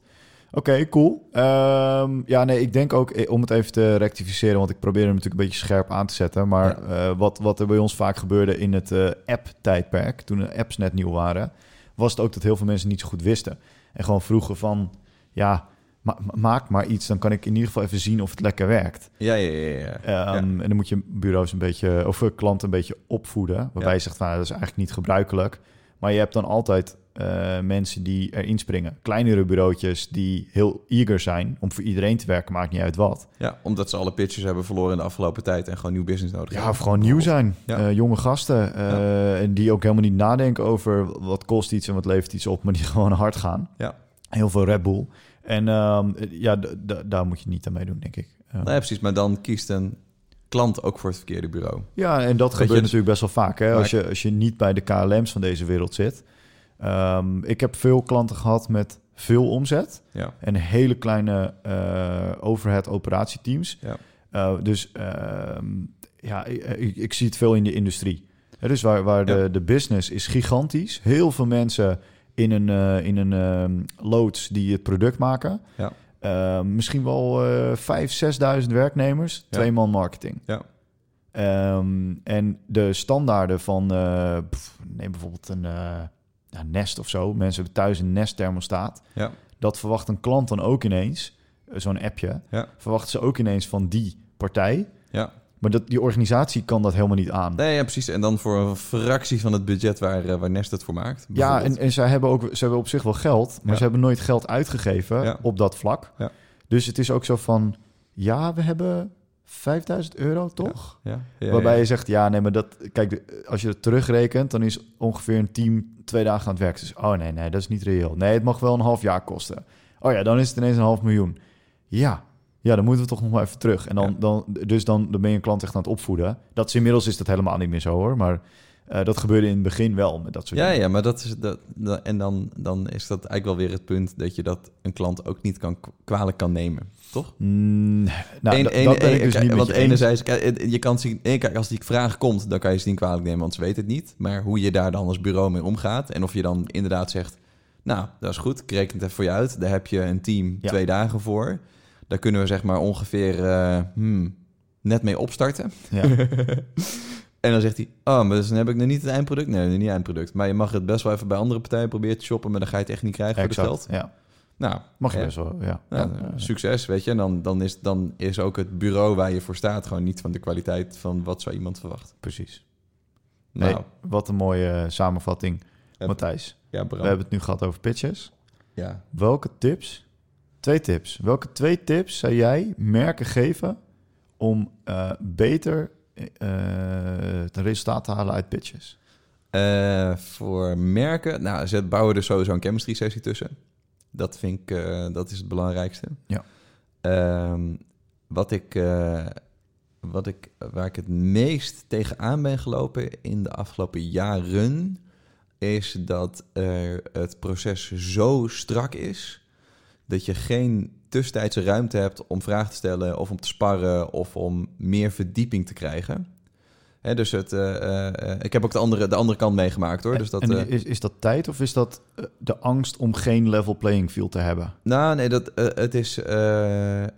Oké, cool. Ehm, ja, nee, ik denk ook, eh, om het even te rectificeren, want ik probeer hem natuurlijk een beetje scherp aan te zetten. Maar wat, wat er bij ons vaak gebeurde in het app-tijdperk, toen de apps net nieuw waren, was het ook dat heel veel mensen niet zo goed wisten. En gewoon vroegen van, ja, ma- ma- maak maar iets, dan kan ik in ieder geval even zien of het lekker werkt. Ja, ja, ja. ja. Ehm, En dan moet je bureaus een beetje, of eh, klanten een beetje opvoeden. Waarbij Ja. je zegt, van, nou, dat is eigenlijk niet gebruikelijk. Maar je hebt dan altijd eh, mensen die erin springen. Kleinere bureautjes die heel eager zijn om voor iedereen te werken, maakt niet uit wat. Ja, omdat ze alle pitches hebben verloren in de afgelopen tijd en gewoon nieuw business nodig Ja, hebben. of gewoon nieuw zijn. Ja. Eh, jonge gasten. En die ook helemaal niet nadenken over wat kost iets en wat levert iets op, maar die gewoon hard gaan. Ja. Heel veel Red Bull. En ehm, ja, daar moet je niet aan meedoen, denk ik. Nee, precies. Maar dan kiest een klant ook voor het verkeerde bureau. Ja, en dat Weet gebeurt je, natuurlijk best wel vaak. Hè? Als, je, als je niet bij de KLM's van deze wereld zit. Ehm, ik heb veel klanten gehad met veel omzet Ja, en hele kleine eh, overhead operatieteams. Ja. Eh, dus ehm, ja, ik, ik, ik zie het veel in de industrie. Dus waar, waar Ja. de, de business is gigantisch. Heel veel mensen in een, eh, in een ehm, loods die het product maken. Ja. Eh, misschien wel eh 5.000, 6.000 werknemers, Ja. twee man marketing. Ja. Ehm, en de standaarden van, eh, pff, neem bijvoorbeeld een ja, Nest of zo. Mensen hebben thuis een Nest thermostaat. Ja. Dat verwacht een klant dan ook ineens, zo'n appje, Ja. verwachten ze ook ineens van die partij. Ja. Maar dat, die organisatie kan dat helemaal niet aan. Nee, ja, precies. En dan voor een fractie van het budget waar, eh, waar Nest het voor maakt. Ja, en, en zij hebben ook ze hebben op zich wel geld, maar Ja. ze hebben nooit geld uitgegeven Ja. op dat vlak. Ja. Dus het is ook zo van, ja, we hebben 5000 euro, toch? Ja, ja, Waarbij je zegt, ja, nee, maar dat, kijk, als je het terugrekent, dan is ongeveer een team twee dagen aan het werk. Dus, oh nee, nee, dat is niet reëel. Nee, het mag wel een half jaar kosten. Oh ja, dan is het ineens een half miljoen. Ja, ja, dan moeten we toch nog maar even terug. En dan, Ja. dan, dus dan, dan ben je een klant echt aan het opvoeden. Dat is inmiddels is dat helemaal niet meer zo hoor, maar eh, dat gebeurde in het begin wel met dat soort Ja, dingen. ja, maar dat is dat, dat- en dan, dan is dat eigenlijk wel weer het punt dat je dat een klant ook niet kan kwalijk kan nemen, toch? Mm, nou, Eén- dat- ben ik dus niet Want je enerzijds, kijk, je kan zien, kijk, als die vraag komt, dan kan je ze niet kwalijk nemen, want ze weten het niet. Maar hoe je daar dan als bureau mee omgaat en of je dan inderdaad zegt, nou, dat is goed, ik reken het even voor je uit. Daar heb je een team Ja. twee dagen voor. Daar kunnen we zeg maar ongeveer eh, hmm, net mee opstarten. Ja. En dan zegt hij, oh, maar dus dan heb ik nog niet het eindproduct. Nee, niet het eindproduct. Maar je mag het best wel even bij andere partijen proberen te shoppen, maar dan ga je het echt niet krijgen voor het geld. Ja, Nou, mag je ja. best wel, ja. Ja, succes, weet je. En dan, dan, is, dan is ook het bureau waar je voor staat gewoon niet van de kwaliteit van wat zou iemand verwachten. precies. Nou, Nee, wat een mooie eh, samenvatting. Matthijs. ja, Bram. We hebben het nu gehad over pitches. Ja. Welke tips, twee tips, welke twee tips zou jij merken geven om eh, beter eh, het resultaat te halen uit pitches? Eh, voor merken, nou, ze bouwen er sowieso een chemistry sessie tussen. Dat vind ik, dat is het belangrijkste. Ja. Ehm, wat ik, wat ik, waar ik het meest tegenaan ben gelopen in de afgelopen jaren, is dat er het proces zo strak is dat je geen tussentijdse ruimte hebt om vragen te stellen of om te sparren of om meer verdieping te krijgen. Dus het, eh, eh, eh, ik heb ook de andere, de andere kant meegemaakt hoor. Dus dat, en is, is dat tijd of is dat de angst om geen level playing field te hebben? Nou, nee, dat, het is.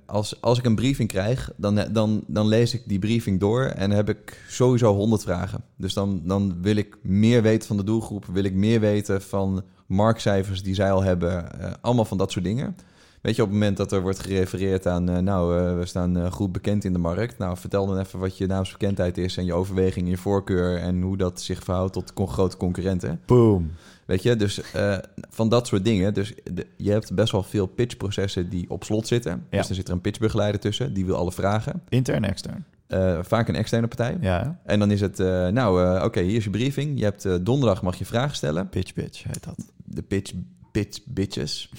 als, als ik een briefing krijg, dan, dan, dan lees ik die briefing door en heb ik sowieso 100 vragen. Dus dan, dan wil ik meer weten van de doelgroep, wil ik meer weten van marktcijfers die zij al hebben, allemaal van dat soort dingen. Weet je, op het moment dat er wordt gerefereerd aan, eh, nou, eh, we staan eh, goed bekend in de markt. Nou, vertel dan even wat je naamsbekendheid is en je overweging, je voorkeur en hoe dat zich verhoudt tot con- grote concurrenten. Boom. Weet je, dus van dat soort dingen. Dus de- je hebt best wel veel pitchprocessen die op slot zitten. Ja. Dus er zit er een pitchbegeleider tussen, die wil alle vragen. Intern, extern. Vaak een externe partij. Ja? En dan is het, nou, oké, hier is je briefing. Je hebt donderdag mag je vragen stellen. pitch bitch heet dat. De pitch, pitch bitches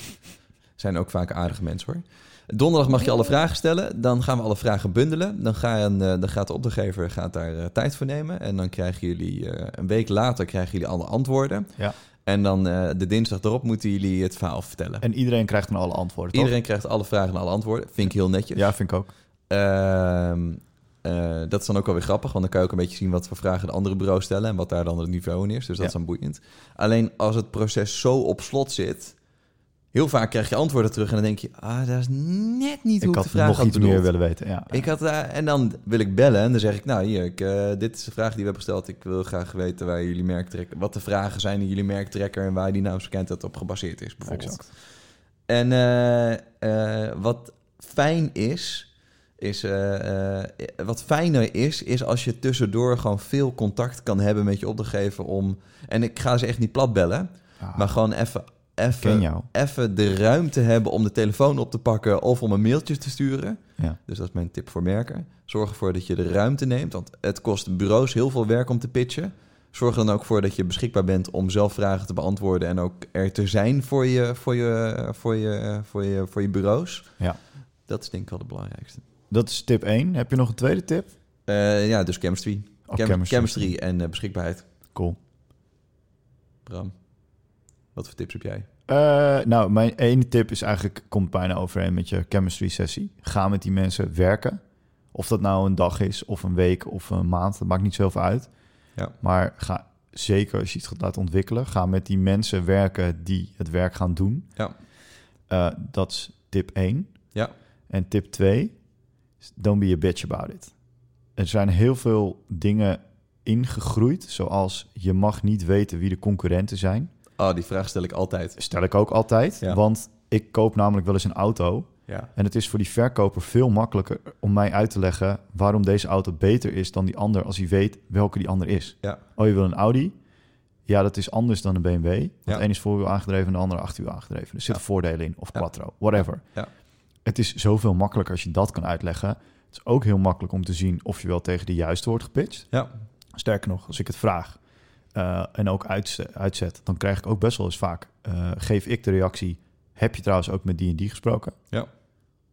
zijn ook vaak aardige mensen hoor. Donderdag mag je alle vragen stellen. Dan gaan we alle vragen bundelen. Dan, gaan, eh, dan gaat de opdrachtgever gaat daar eh, tijd voor nemen. En dan krijgen jullie eh, een week later krijgen jullie alle antwoorden. Ja. En dan eh, de dinsdag erop moeten jullie het verhaal vertellen. En iedereen krijgt dan alle antwoorden, toch? Iedereen krijgt alle vragen en alle antwoorden. Vind ik heel netjes. Ja, vind ik ook. Ehm, eh, dat is dan ook wel weer grappig, want dan kan je ook een beetje zien wat voor vragen de andere bureaus stellen en wat daar dan het niveau in is. Dus dat Ja. is dan boeiend. Alleen als het proces zo op slot zit, heel vaak krijg je antwoorden terug en dan denk je, ah, dat is net niet Ik hoe ik had de vraag nog had iets bedoeld. meer willen weten, ja. Ik had, eh, en dan wil ik bellen en dan zeg ik, nou hier, ik, eh, dit is de vraag die we hebben gesteld. Ik wil graag weten waar jullie merktrekker, wat de vragen zijn in jullie merktrekker en waar die naamsbekendheid op gebaseerd is, bijvoorbeeld. Exact. En eh, eh, wat fijn is, is wat fijner is, is als je tussendoor gewoon veel contact kan hebben met je opdrachtgever om. En ik ga ze echt niet plat bellen, Ah, maar gewoon even, even, even de ruimte hebben om de telefoon op te pakken of om een mailtje te sturen. Ja. Dus dat is mijn tip voor merken. Zorg ervoor dat je de ruimte neemt, want het kost bureaus heel veel werk om te pitchen. Zorg er dan ook voor dat je beschikbaar bent om zelf vragen te beantwoorden en ook er te zijn voor je, voor je, voor je, voor je, voor je bureaus. Ja. Dat is denk ik wel het belangrijkste. Dat is tip 1. Heb je nog een tweede tip? Eh, ja, dus chemistry. Oh, Chem- chemistry. chemistry en eh, beschikbaarheid. Cool. Bram, wat voor tips heb jij? Eh, nou, mijn ene tip is eigenlijk, komt bijna overeen met je chemistry sessie. Ga met die mensen werken. Of dat nou een dag is, of een week, of een maand. Dat maakt niet zoveel uit. Ja. Maar ga zeker als je iets gaat laten ontwikkelen, ga met die mensen werken die het werk gaan doen. Ja. Eh, dat is tip 1. Ja. En tip 2, don't be a bitch about it. Er zijn heel veel dingen ingegroeid, zoals je mag niet weten wie de concurrenten zijn. Oh, die vraag stel ik altijd. Stel ik ook altijd, Ja. want ik koop namelijk wel eens een auto. Ja. En het is voor die verkoper veel makkelijker om mij uit te leggen waarom deze auto beter is dan die ander als hij weet welke die ander is. Ja. Oh, je wil een Audi? Ja, dat is anders dan een BMW. Want Ja. de een is voorwiel aangedreven en de andere achterwiel aangedreven. Er zitten voordelen in, of quattro, whatever. Ja. Het is zoveel makkelijker als je dat kan uitleggen. Het is ook heel makkelijk om te zien of je wel tegen de juiste wordt gepitcht. Ja. Sterker nog, als ik het vraag eh, en ook uitzet, uitzet, dan krijg ik ook best wel eens vaak, eh, geef ik de reactie, heb je trouwens ook met die en die gesproken? Ja.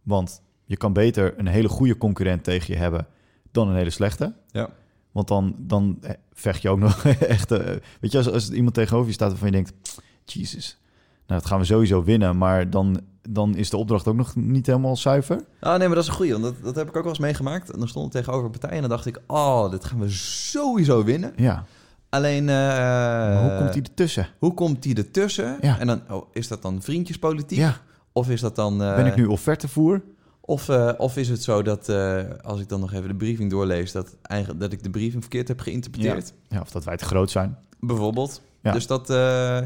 Want je kan beter een hele goede concurrent tegen je hebben dan een hele slechte. Ja. Want dan, dan eh, vecht je ook nog echt... weet je, als, als iemand tegenover je staat waarvan je denkt... Jesus, nou, dat gaan we sowieso winnen. Maar dan, dan is de opdracht ook nog niet helemaal zuiver. Ah, nee, maar dat is een goeie. Want dat, dat heb ik ook wel eens meegemaakt. En dan stond ik tegenover een partij en dan dacht ik... Oh, dit gaan we sowieso winnen. Ja, Alleen... eh, hoe komt die ertussen? Hoe komt die ertussen? Ja. En dan, oh, is dat dan vriendjespolitiek? Ja, Of is dat dan... eh, ben ik nu offertevoer? Of, eh, of is het zo dat, als ik dan nog even de briefing doorlees... dat, eigenlijk, dat ik de briefing verkeerd heb geïnterpreteerd? Ja, of dat wij te groot zijn. Bijvoorbeeld. Ja. Dus dat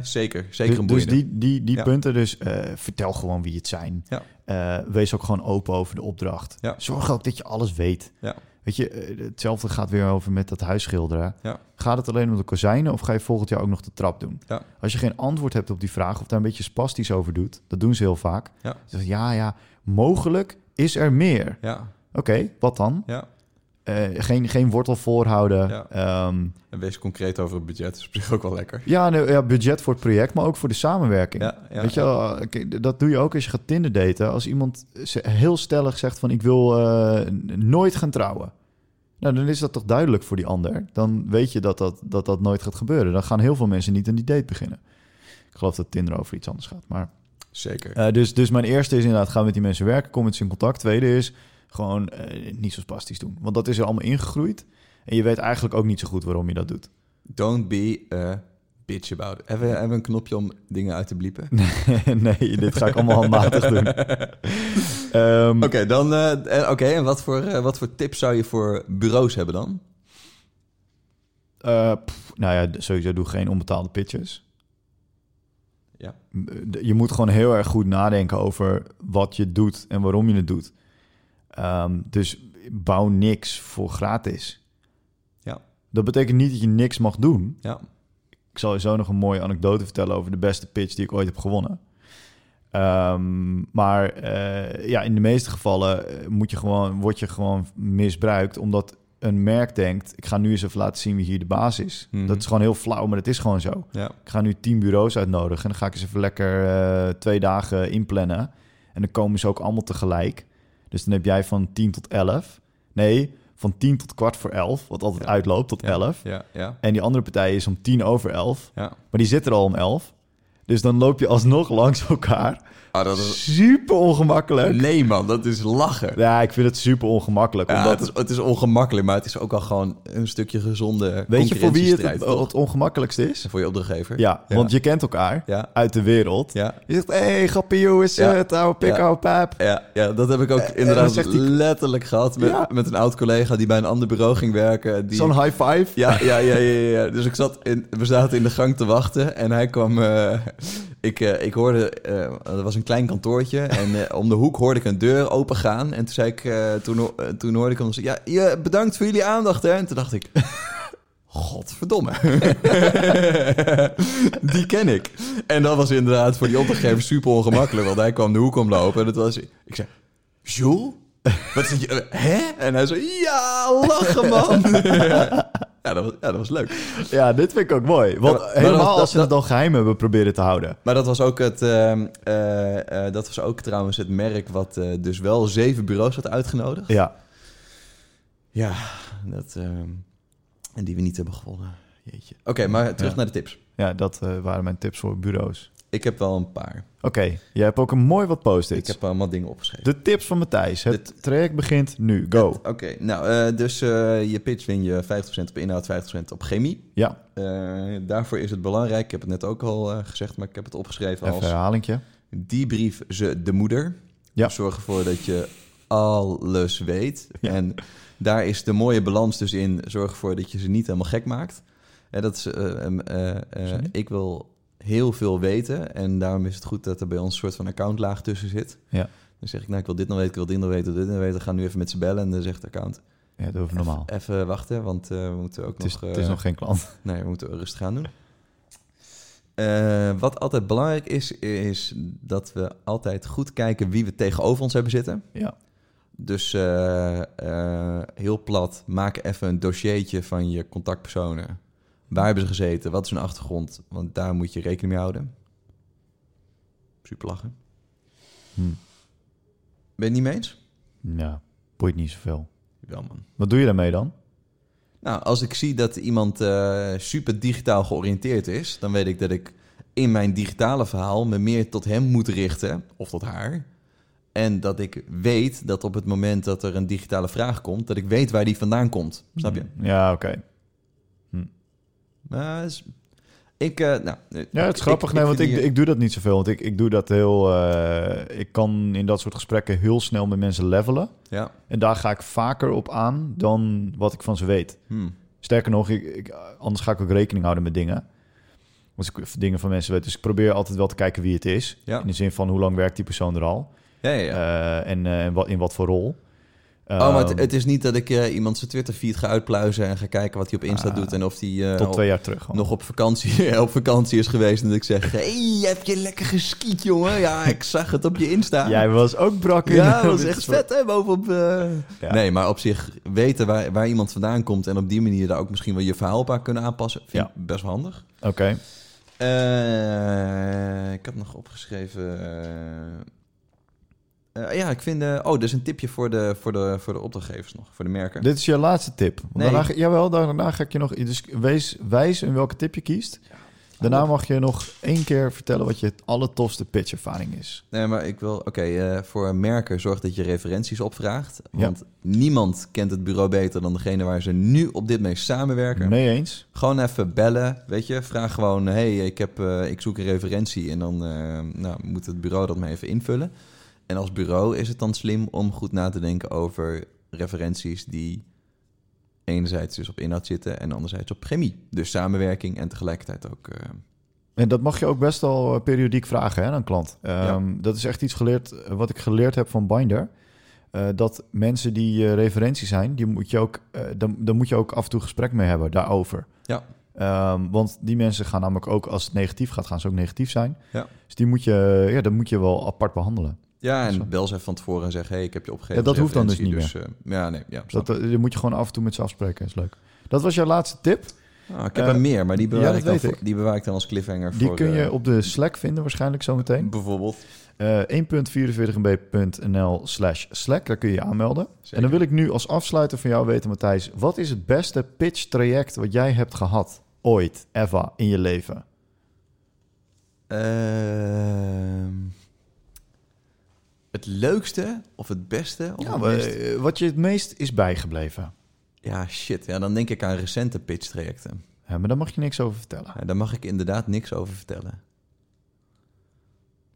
zeker. Zeker een dus dus boeiende. die, die, die Ja. punten, dus vertel gewoon wie het zijn. Ja. Wees ook gewoon open over de opdracht. Ja. Zorg ook dat je alles weet. Ja. Weet je, eh, hetzelfde gaat weer over met dat huisschilderen. Ja. Gaat het alleen om de kozijnen of ga je volgend jaar ook nog de trap doen? Ja. Als je geen antwoord hebt op die vraag of daar een beetje spastisch over doet, dat doen ze heel vaak. Ja. Ze zeggen, ja, ja, mogelijk is er meer. Ja, Oké, wat dan? ja. Eh, geen, geen wortel voorhouden. Ja. Ehm, En wees concreet over het budget. is op zich ook wel lekker. ja, nee, ja, budget voor het project, maar ook voor de samenwerking. Ja, ja, Weet je wel, eh, dat doe je ook als je gaat Tinder daten. Als iemand heel stellig zegt van ik wil eh, nooit gaan trouwen. Nou, dan is dat toch duidelijk voor die ander. Dan weet je dat dat, dat dat nooit gaat gebeuren. Dan gaan heel veel mensen niet aan die date beginnen. Ik geloof dat Tinder over iets anders gaat. Maar, Zeker. dus, dus mijn eerste is inderdaad, ga met die mensen werken. Kom met ze in contact. Tweede is, gewoon eh, niet zo spastisch doen. Want dat is er allemaal ingegroeid. En je weet eigenlijk ook niet zo goed waarom je dat doet. Don't be a bitch about it. We een knopje om dingen uit te bliepen? nee, dit ga ik allemaal handmatig doen. Ehm, Oké, dan. eh, eh, Oké, en wat voor, wat voor tips zou je voor bureaus hebben dan? Pff, nou ja, sowieso doe geen onbetaalde pitches. Ja. Je moet gewoon heel erg goed nadenken over wat je doet en waarom je het doet. Ehm, dus bouw niks voor gratis. Ja. Dat betekent niet dat je niks mag doen. Ja. Ik zal je zo nog een mooie anekdote vertellen over de beste pitch die ik ooit heb gewonnen. Ehm, maar eh, ja, in de meeste gevallen eh, moet je gewoon, word je gewoon misbruikt omdat een merk denkt: ik ga nu eens even laten zien wie hier de baas is. Mhm. Dat is gewoon heel flauw, maar het is gewoon zo. Ja. Ik ga nu tien bureaus uitnodigen en dan ga ik eens even lekker eh, twee dagen inplannen. En dan komen ze ook allemaal tegelijk. Dus dan heb jij van 10 tot 11. Nee, van 10 tot kwart voor 11, wat altijd Ja. uitloopt tot Ja. 11. Ja. Ja. En die andere partij is om 10 over 11. ja. Maar die zit er al om 11. Dus dan loop je alsnog langs elkaar. Ah, dat is... Super ongemakkelijk. Nee, man, dat is lachen. Ja, ik vind het super ongemakkelijk. Ja, omdat, het, is, het is ongemakkelijk, maar het is ook al gewoon een stukje gezonde weet je voor wie het het, ongemakkelijkste is? Voor je opdrachtgever. Ja, Ja. want je kent elkaar Ja. uit de wereld. Ja. Je zegt, hé, hey, grappie Ja. ja. het oude pik, Ja. oude pap. Ja, ja, dat heb ik ook dan inderdaad letterlijk gehad met, met een oud collega die bij een ander bureau ging werken. Die... Zo'n high five. Ja, ja, ja, ja, ja. Dus ik zat in, we zaten in de gang te wachten en hij kwam. eh, ik, eh, ik hoorde, eh er was een klein kantoortje en eh, om de hoek hoorde ik een deur open gaan. En toen zei ik, toen, toen hoorde ik hem Ja, ja, bedankt voor jullie aandacht. Hè? En toen dacht ik. Godverdomme. die ken ik. En dat was inderdaad voor die opdrachtgever super ongemakkelijk. Want hij kwam de hoek omlopen en het was... Ik zei, Jules? Wat je... Hè? En hij zei, ja, lachen man. ja, dat was, ja, dat was leuk. Ja, dit vind ik ook mooi. Want Ja, maar- maar helemaal als ze dat- het dan geheim hebben proberen te houden. Maar dat was ook het... ehm, eh, eh, dat was ook trouwens het merk wat eh, dus wel zeven bureaus had uitgenodigd. Ja, Ja, dat... ehm, en die we niet hebben gewonnen. Jeetje. Oké, maar terug Ja. naar de tips. ja dat waren mijn tips voor bureaus. Ik heb wel een paar. Oké, jij hebt ook een mooi wat Ik post-its. heb allemaal dingen opgeschreven. De tips van Matthijs. Het traject begint nu. Go. Oké, nou, eh, dus eh, je pitch win je 50% op inhoud, 50% op chemie. Ja, Eh, daarvoor is het belangrijk, ik heb het net ook al gezegd, maar ik heb het opgeschreven even als... herhalingje. Debrief ze de moeder. Ja. Zorg ervoor dat je alles weet. Ja. En daar is de mooie balans dus in. Zorg ervoor dat je ze niet helemaal gek maakt. En dat is, ik wil heel veel weten. En daarom is het goed dat er bij ons een soort van accountlaag tussen zit. Ja. Dan zeg ik, nou, ik wil dit nog weten, ik wil dit nog weten, dit nog weten. We gaan nu even met ze bellen. En dan zegt de account, Ja, dat hoeft normaal. Even, even wachten, want eh, we moeten ook Het is, nog... het is eh, nog geen klant. Nee, we moeten rustig gaan doen. Eh, wat altijd belangrijk is, is dat we altijd goed kijken wie we tegenover ons hebben zitten. Ja. Dus eh, eh, heel plat, maak even een dossiertje van je contactpersonen. Waar hebben ze gezeten? Wat is hun achtergrond? Want daar moet je rekening mee houden. Super lachen. Hm. Ben je het niet mee eens? Ja, boeit niet zoveel. Wel, man. Wat doe je daarmee dan? Nou, als ik zie dat iemand eh, super digitaal georiënteerd is, dan weet ik dat ik in mijn digitale verhaal me meer tot hem moet richten, of tot haar. En dat ik weet dat op het moment dat er een digitale vraag komt, dat ik weet waar die vandaan komt. Snap je? Ja, oké. Maar is- ik, eh, nou, Ja, het is grappig. nee, want ik, die- ik doe dat niet zoveel. Want ik, ik doe dat heel... eh, ik kan in dat soort gesprekken heel snel met mensen levelen. Ja. En daar ga ik vaker op aan dan wat ik van ze weet. Hm. Sterker nog, ik, ik, anders ga ik ook rekening houden met dingen. Als ik dingen van mensen weet. Dus ik probeer altijd wel te kijken wie het is. Ja. In de zin van hoe lang werkt die persoon er al. Ja, ja, ja. Eh, en eh, en wat, in wat voor rol. Oh, maar het, het is niet dat ik eh, iemand zijn Twitter-feed ga uitpluizen en ga kijken wat hij op Insta Ah, doet en of hij eh, tot twee jaar terug. nog op vakantie, op vakantie is geweest en dat ik zeg, hey, heb je lekker geskiet, jongen? Ja, ik zag het op je Insta. Jij was ook brak in. Ja, dat was echt vet, hè? Bovenop... eh. Ja. Nee, maar op zich weten waar, waar iemand vandaan komt... en op die manier daar ook misschien wel je verhaal op aan kunnen aanpassen... vind Ja. ik best wel handig. Oké. Ik had nog opgeschreven... eh, ja, ik vind... eh, oh, dus een tipje voor de, voor, de, voor de opdrachtgevers nog, voor de merken. Dit is je laatste tip. Nee. Daarna, jawel, daarna ga ik je nog... Dus wees wijs in welke tip je kiest. Daarna mag je nog één keer vertellen wat je allertofste pitchervaring is. Nee, maar ik wil... Oké, eh, voor merken zorg dat je referenties opvraagt. Want niemand kent het bureau beter dan degene waar ze nu op dit mee samenwerken. Mee eens? Gewoon even bellen, weet je. Vraag gewoon, hey, ik, heb, ik zoek een referentie. En dan nou, moet het bureau dat maar even invullen. En als bureau is het dan slim om goed na te denken over referenties die enerzijds dus op inhoud zitten en anderzijds op chemie. Dus samenwerking en tegelijkertijd ook... eh, En dat mag je ook best wel eh, periodiek vragen hè, aan een klant. Ehm, Dat is echt iets geleerd, eh, wat ik geleerd heb van Binder. Dat mensen die eh, referentie zijn, die moet je ook, dan, dan moet je ook af en toe gesprek mee hebben daarover. Ja. Ehm, want die mensen gaan namelijk ook, als het negatief gaat, gaan ze ook negatief zijn. Ja. Dus die moet je, ja, dat moet je wel apart behandelen. Ja, en bel ze even van tevoren en zeg, hey, ik heb je opgegeven. Ja, dat hoeft dan dus referentie, Dus, eh, ja, nee, ja, Dat, eh, moet je gewoon af en toe met ze afspreken, is leuk. Dat was jouw laatste tip. Ah, ik heb eh, er meer, maar die bewaar, ja, ik, dan weet voor- ik. die bewaar ik dan als cliffhanger Die voor... kun je op de Slack vinden waarschijnlijk zometeen. Bijvoorbeeld. Eh 1.44mb.nl slash Slack, daar kun je je aanmelden. Zeker. En dan wil ik nu als afsluiter van jou weten, Matthijs... wat is het beste pitch-traject wat jij hebt gehad ooit, ever, in je leven? Ehm, het leukste of het beste? Of Ja, het maar, meest- eh, wat je het meest is bijgebleven. ja, shit. Ja, dan denk ik aan recente pitch-trajecten. Ja, maar daar mag je niks over vertellen. Ja, daar mag ik inderdaad niks over vertellen.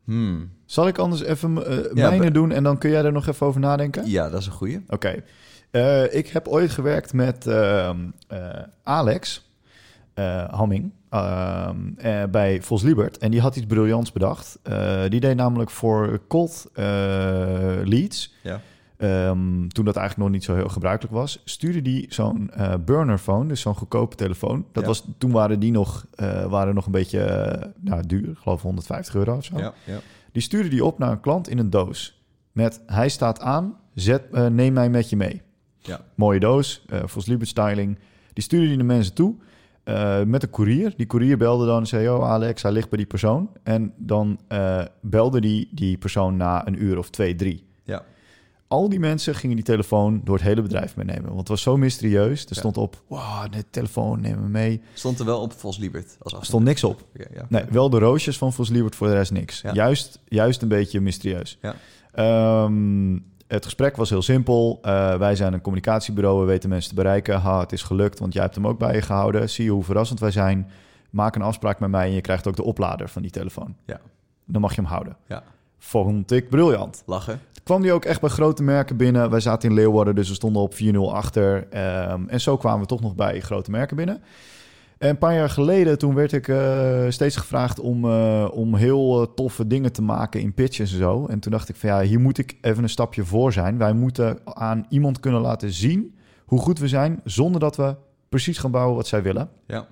Hmm. Zal ik anders even Ja, mijne be- doen en dan kun jij er nog even over nadenken? Ja, dat is een goeie. Oké. Eh, ik heb ooit gewerkt met ehm, eh, Alex eh, Hamming ehm, eh, bij Vos Liebert. En die had iets briljants bedacht. Eh, die deed namelijk voor cold leads, Ja. ehm, toen dat eigenlijk nog niet zo heel gebruikelijk was, stuurde die zo'n eh burnerphone, dus zo'n goedkope telefoon. Dat Ja. was, toen waren die nog, waren nog een beetje nou, duur, ik geloof 150 euro of zo. Ja, ja. Die stuurde die op naar een klant in een doos. Met hij staat aan, zet, neem mij met je mee. Ja. Mooie doos, Vos Liebert styling. Die stuurde die de mensen toe eh, met een koerier. Die koerier belde dan en zei, oh Alex, hij ligt bij die persoon. En dan eh, belde die die persoon na een uur of twee, drie. Ja. Al die mensen gingen die telefoon door het hele bedrijf meenemen. Want het was zo mysterieus. Er Ja. stond op, wow, de telefoon, neem me mee. Stond er wel op Vos Liebert als Er stond niks op. Ja. Nee, wel de roosjes van Vos Liebert, voor de rest niks. Ja. Juist, juist een beetje mysterieus. Ja. Ehm, het gesprek was heel simpel. Eh, wij zijn een communicatiebureau, we weten mensen te bereiken. Ha, het is gelukt, want jij hebt hem ook bij je gehouden. Zie je hoe verrassend wij zijn. Maak een afspraak met mij en je krijgt ook de oplader van die telefoon. Ja. Dan mag je hem houden. Ja. vond ik briljant. Lachen. kwam die ook echt bij grote merken binnen. Wij zaten in Leeuwarden, dus we stonden op 4-0 achter. Ehm, en zo kwamen we toch nog bij grote merken binnen. En een paar jaar geleden, toen werd ik eh, steeds gevraagd om, eh, om heel eh, toffe dingen te maken in pitches en zo. En toen dacht ik van ja, hier moet ik even een stapje voor zijn. Wij moeten aan iemand kunnen laten zien hoe goed we zijn, zonder dat we precies gaan bouwen wat zij willen. Ja.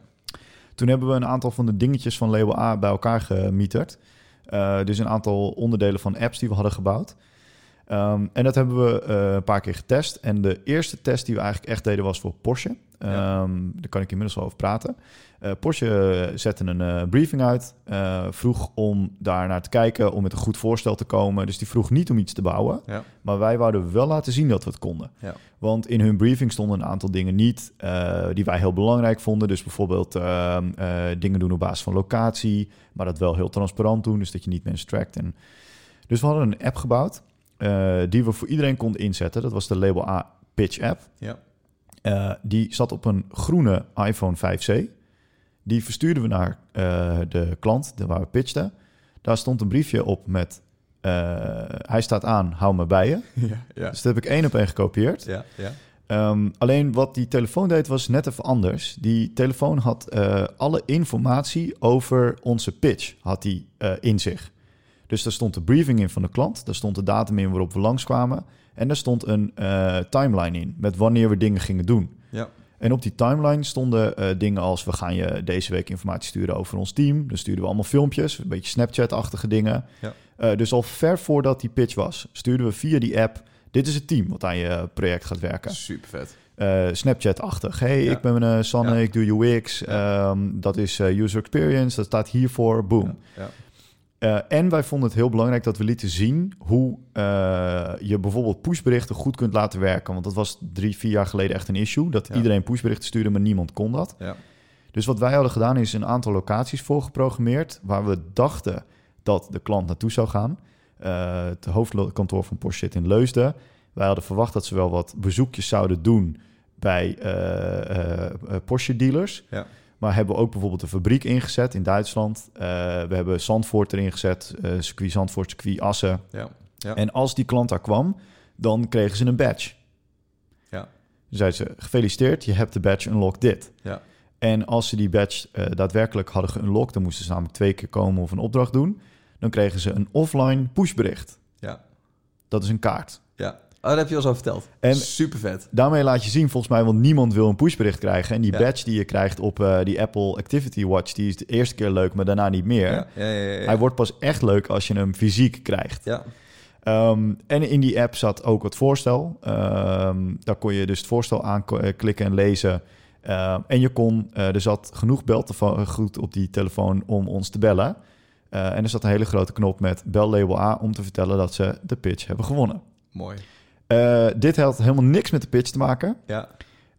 Toen hebben we een aantal van de dingetjes van Label A bij elkaar gemieterd. Dus een aantal onderdelen van apps die we hadden gebouwd. Um, en dat hebben we uh, een paar keer getest. En de eerste test die we eigenlijk echt deden was voor Porsche. Ja. Um, daar kan ik inmiddels wel over praten. Uh, Porsche zette een uh, briefing uit, vroeg om daar naar te kijken, om met een goed voorstel te komen. Dus die vroeg niet om iets te bouwen, Ja. maar wij wouden wel laten zien dat we het konden. Ja. Want in hun briefing stonden een aantal dingen niet die wij heel belangrijk vonden. Dus bijvoorbeeld uh, dingen doen op basis van locatie, maar dat wel heel transparant doen, dus dat je niet mensen trackt. En... Dus we hadden een app gebouwd uh, die we voor iedereen konden inzetten. Dat was de Label A Pitch app. Ja. Uh, die zat op een groene iPhone 5C. Die verstuurden we naar uh, de klant waar we pitchten. Daar stond een briefje op met... hij staat aan, hou me bij je. Ja, ja. Dus dat heb ik één op één gekopieerd. Ja, ja. Um, alleen wat die telefoon deed was net even anders. Die telefoon had uh, alle informatie over onze pitch had die, uh, in zich. Dus daar stond de briefing in van de klant. Daar stond de datum in waarop we langskwamen. En daar stond een uh, timeline in met wanneer we dingen gingen doen. Ja. En op die timeline stonden dingen als... we gaan je deze week informatie sturen over ons team. Dan stuurden we allemaal filmpjes, een beetje Snapchat-achtige dingen. Ja. dus al ver voordat die pitch was... stuurden we via die app dit is het team wat aan je project gaat werken. Super vet. Uh, Snapchat-achtig. Hey, ja. ik ben uh, Sanne, ja. ik doe UX. Ja. Um, dat is uh, user experience, dat staat hiervoor. Boom. Uh, en wij vonden het heel belangrijk dat we lieten zien hoe je bijvoorbeeld pushberichten goed kunt laten werken. Want dat was drie, vier jaar geleden echt een issue. Dat iedereen pushberichten stuurde, maar niemand kon dat. Dus wat wij hadden gedaan is een aantal locaties voorgeprogrammeerd... waar we dachten dat de klant naartoe zou gaan... Uh, het hoofdkantoor van Porsche zit in Leusden. Wij hadden verwacht dat ze wel wat bezoekjes zouden doen bij Porsche dealers. Ja. Maar hebben ook bijvoorbeeld een fabriek ingezet in Duitsland. we hebben Zandvoort erin gezet, circuit Zandvoort, circuit Assen. Ja. Ja. En als die klant daar kwam, dan kregen ze een badge. Ja. Dan zeiden ze, gefeliciteerd, je hebt de badge unlocked dit. Ja. En als ze die badge daadwerkelijk hadden geunlocked... dan moesten ze namelijk twee keer komen of een opdracht doen dan kregen ze een offline pushbericht. Ja. Dat is een kaart. Ja. Oh, dat heb je al zo verteld. En Super vet. Daarmee laat je zien, volgens mij, want niemand wil een pushbericht krijgen. En die ja. badge die je krijgt op uh, die Apple Activity Watch, die is de eerste keer leuk, maar daarna niet meer. Ja. Ja, Hij wordt pas echt leuk als je hem fysiek krijgt. Ja. Um, en in die app zat ook het voorstel. Um, daar kon je dus het voorstel aanklikken en lezen. Uh, en je kon, uh, er zat genoeg beltegoed op die telefoon om ons te bellen. Uh, en er zat een hele grote knop met bel label A om te vertellen dat ze de pitch hebben gewonnen. Mooi. Uh, dit had helemaal niks met de pitch te maken. Ja. Uh,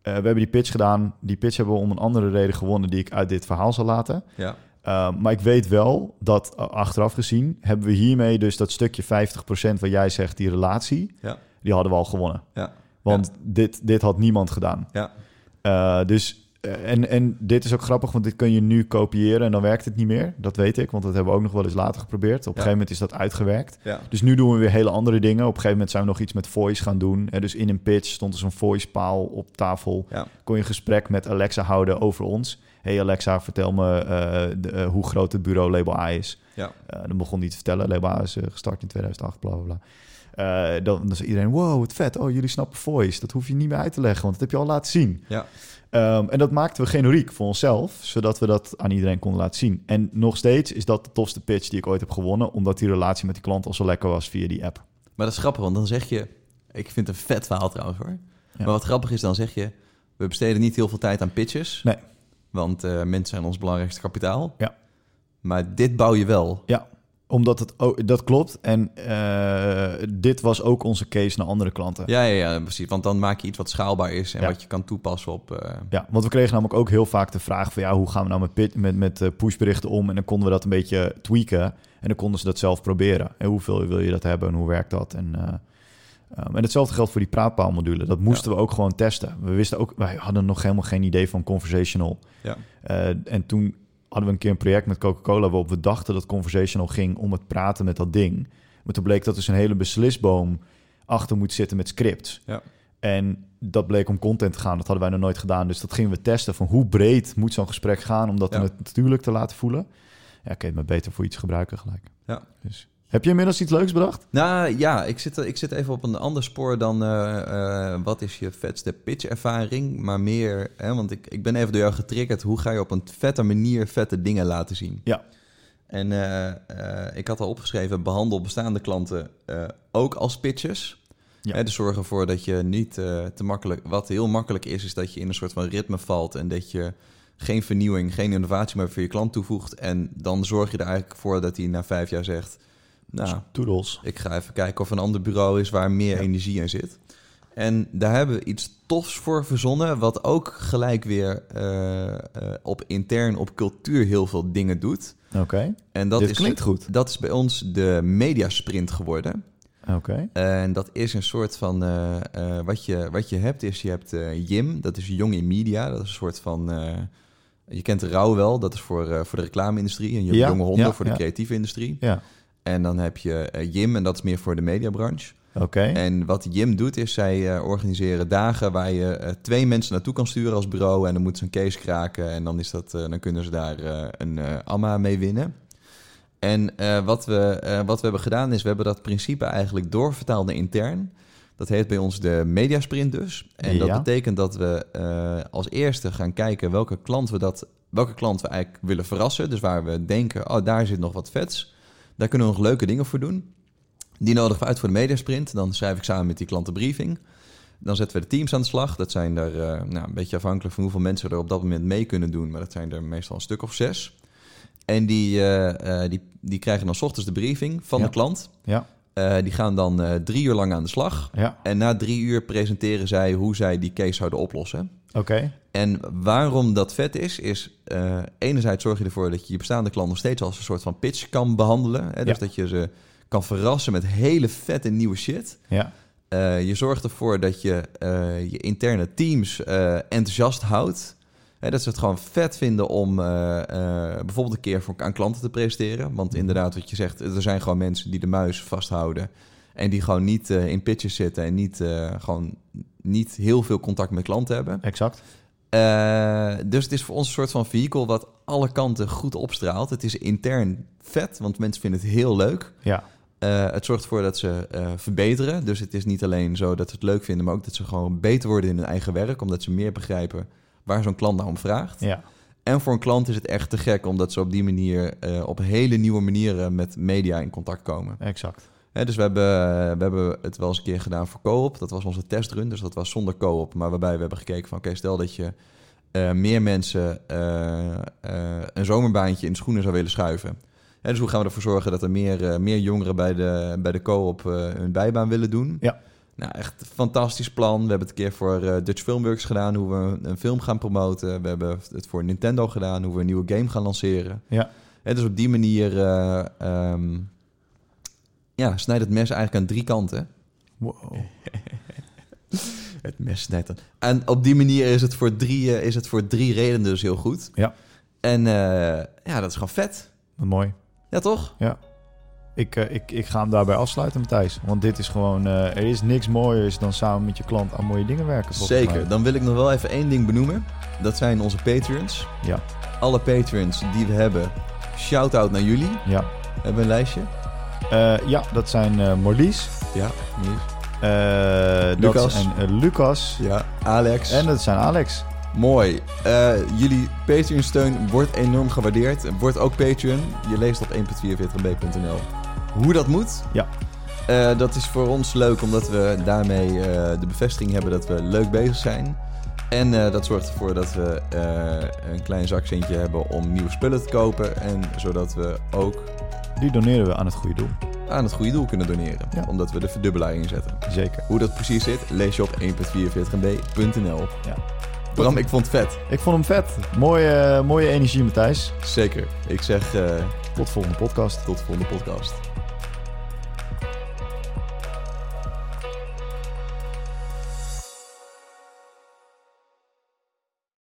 we hebben die pitch gedaan. Die pitch hebben we om een andere reden gewonnen die ik uit dit verhaal zal laten. Ja. maar ik weet wel dat achteraf gezien hebben we hiermee dus dat stukje 50% wat jij zegt, die relatie, ja. die hadden we al gewonnen. Ja. Want ja. Dit, dit had niemand gedaan. Ja. dus en, en dit is ook grappig, want dit kun je nu kopiëren en dan werkt het niet meer. Dat weet ik, want dat hebben we ook nog wel eens later geprobeerd. Op een ja. gegeven moment is dat uitgewerkt. Ja. Dus nu doen we weer hele andere dingen. Op een gegeven moment zijn we nog iets met voice gaan doen. En dus in een pitch stond er zo'n voice paal op tafel. Ja. Kon je een gesprek met Alexa houden over ons. hey Alexa, vertel me uh, de, uh, hoe groot het bureau Label A is. Ja. Uh, dan begon hij te vertellen. Label A is eh, gestart in 2008, bla bla bla. Uh, dan, dan zei iedereen, wow, wat vet. Oh, jullie snappen voice. Dat hoef je niet meer uit te leggen, want dat heb je al laten zien. Ja. Um, en dat maakten we generiek voor onszelf, zodat we dat aan iedereen konden laten zien. En nog steeds is dat de tofste pitch die ik ooit heb gewonnen, omdat die relatie met die klant al zo lekker was via die app. Maar dat is grappig, want dan zeg je, ik vind het een vet verhaal trouwens hoor. Ja. Maar wat grappig is, dan zeg je, we besteden niet heel veel tijd aan pitches. Nee. Want uh, mensen zijn ons belangrijkste kapitaal. Ja. Maar dit bouw je wel. Ja, omdat het ook, dat klopt. En uh, dit was ook onze case naar andere klanten. Ja, ja, ja, precies. Want dan maak je iets wat schaalbaar is en ja. wat je kan toepassen op. Uh... Ja, want we kregen namelijk ook heel vaak de vraag van ja, hoe gaan we nou met, pit, met, met uh, pushberichten om? En dan konden we dat een beetje tweaken. En dan konden ze dat zelf proberen. En hoeveel wil je dat hebben en hoe werkt dat? En, um, en hetzelfde geldt voor die praatpaalmodule. Dat moesten ja. we ook gewoon testen. We wisten ook, wij hadden nog helemaal geen idee van conversational. Ja. en toen hadden we een keer een project met Coca-Cola waarop we dachten dat conversational ging om het praten met dat ding. Maar toen bleek dat dus een hele beslisboom achter moet zitten met scripts. Ja. En dat bleek om content te gaan. Dat hadden wij nog nooit gedaan. Dus dat gingen we testen van hoe breed moet zo'n gesprek gaan... om dat Ja. natuurlijk te laten voelen. Ja, kun je het maar beter voor iets gebruiken gelijk. Ja. Dus. Heb je inmiddels iets leuks bedacht? Nou ja, ik zit, ik zit even op een ander spoor dan eh, eh, wat is je vetste pitch-ervaring. Maar meer, hè, want ik, ik ben even door jou getriggerd. Hoe ga je op een vette manier vette dingen laten zien? Ja. En eh, ik had al opgeschreven, behandel bestaande klanten ook als pitches. Ja. Hè, dus zorg ervoor dat je niet te makkelijk... Wat heel makkelijk is, is dat je in een soort van ritme valt... en dat je geen vernieuwing, geen innovatie meer voor je klant toevoegt. En dan zorg je er eigenlijk voor dat hij na vijf jaar zegt... Nou, Toedels. ik ga even kijken of een ander bureau is waar meer Ja. energie in zit. En daar hebben we iets tofs voor verzonnen, wat ook gelijk weer eh, eh, op intern, op cultuur heel veel dingen doet. Oké. En dat Dit is, klinkt goed. Dat is bij ons de mediasprint geworden. Oké. En dat is een soort van. eh, wat, je, wat je hebt, is je hebt JIM, dat is Jong in Media. Dat is een soort van. je kent de rouw wel, dat is voor, voor de reclame-industrie. En je Ja, jonge honden ja, voor de creatieve industrie. Ja. En dan heb je eh, JIM, en dat is meer voor de mediabranche. Oké. En wat Jim doet, is zij eh, organiseren dagen waar je eh, twee mensen naartoe kan sturen als bureau. En dan moeten ze een case kraken. En dan, is dat, dan kunnen ze daar een AMA mee winnen. En wat, we, wat we hebben gedaan, is we hebben dat principe eigenlijk doorvertaald naar intern. Dat heet bij ons de mediasprint dus. En dat betekent dat we als eerste gaan kijken welke klant we dat, welke klant we eigenlijk willen verrassen. Dus waar we denken, oh, daar zit nog wat vets. Daar kunnen we nog leuke dingen voor doen. Die nodigen we uit voor de mediasprint. Dan schrijf ik samen met die klant de briefing. Dan zetten we de teams aan de slag. Dat zijn er eh, nou, een beetje afhankelijk van hoeveel mensen er op dat moment mee kunnen doen. Maar dat zijn er meestal een stuk of zes. En die, eh, eh, die, die krijgen dan 's ochtends de briefing van Ja. de klant. Ja. Die gaan dan drie uur lang aan de slag. Ja. En na drie uur presenteren zij hoe zij die case zouden oplossen. Oké. En waarom dat vet is, is eh, enerzijds zorg je ervoor dat je je bestaande klant nog steeds als een soort van pitch kan behandelen. Hè? Dus Ja. dat je ze kan verrassen met hele vette nieuwe shit. Ja. Eh, je zorgt ervoor dat je eh, je interne teams enthousiast houdt. Hè, dat ze het gewoon vet vinden om bijvoorbeeld een keer voor, aan klanten te presenteren. Want inderdaad, wat je zegt, er zijn gewoon mensen die de muis vasthouden. En die gewoon niet in pitches zitten en niet, gewoon niet heel veel contact met klanten hebben. Exact. Eh, dus het is voor ons een soort van vehicle wat alle kanten goed opstraalt. Het is intern vet, want mensen vinden het heel leuk. Ja. Eh, het zorgt ervoor dat ze eh, verbeteren. Dus het is niet alleen zo dat ze het leuk vinden, maar ook dat ze gewoon beter worden in hun eigen werk, omdat ze meer begrijpen waar zo'n klant nou om vraagt. Ja. En voor een klant is het echt te gek, omdat ze op die manier op hele nieuwe manieren met media in contact komen. Exact. Dus we hebben, we hebben het wel eens een keer gedaan voor co-op. Dat was onze testrun, dus dat was zonder co-op. Maar waarbij we hebben gekeken van, oké, stel dat je eh, meer mensen eh, eh, een zomerbaantje in de schoenen zou willen schuiven. Hè, dus hoe gaan we ervoor zorgen dat er meer, meer jongeren bij de, bij de co-op hun bijbaan willen doen? Ja. Nou, echt een fantastisch plan. We hebben het een keer voor Dutch Filmworks gedaan, hoe we een film gaan promoten. We hebben het voor Nintendo gedaan, hoe we een nieuwe game gaan lanceren. Ja. Hè, dus op die manier eh, ehm, ja, snijdt het mes eigenlijk aan drie kanten. Wow. Het mes snijdt aan. En op die manier is het voor drie, eh, is het voor drie redenen dus heel goed. Ja. En eh, ja, dat is gewoon vet. Wat mooi. Ja, toch? Ik, eh, ik, ik ga hem daarbij afsluiten, Matthijs. Want dit is gewoon... er is niks mooiers dan samen met je klant aan mooie dingen werken. Zeker. mij. Dan wil ik nog wel even één ding benoemen. Dat zijn onze Patreons. Ja. Alle Patreons die we hebben, shout-out naar jullie. Ja. We hebben een lijstje. Eh, ja, dat zijn eh Marlies. Ja, eh, dat Lucas. eh, Lucas. ja Alex. En dat zijn Alex. Mooi. Eh, jullie Patreon-steun wordt enorm gewaardeerd. Wordt ook Patreon. Je leest op 1.44b.nl hoe dat moet. Ja. Eh, dat is voor ons leuk, omdat we daarmee eh, de bevestiging hebben dat we leuk bezig zijn. En eh, dat zorgt ervoor dat we eh, een klein zakcentje hebben om nieuwe spullen te kopen. En zodat we ook Die doneren we aan het goede doel. aan het goede doel kunnen doneren. Ja. Omdat we de verdubbelaar inzetten. Zeker. Hoe dat precies zit, lees je op 1.44b.nl. Ja. Bram, ik vond het vet. Ik vond hem vet. Mooie, eh, mooie energie, Matthijs. Zeker. Ik zeg eh, Tot volgende podcast. tot de volgende podcast.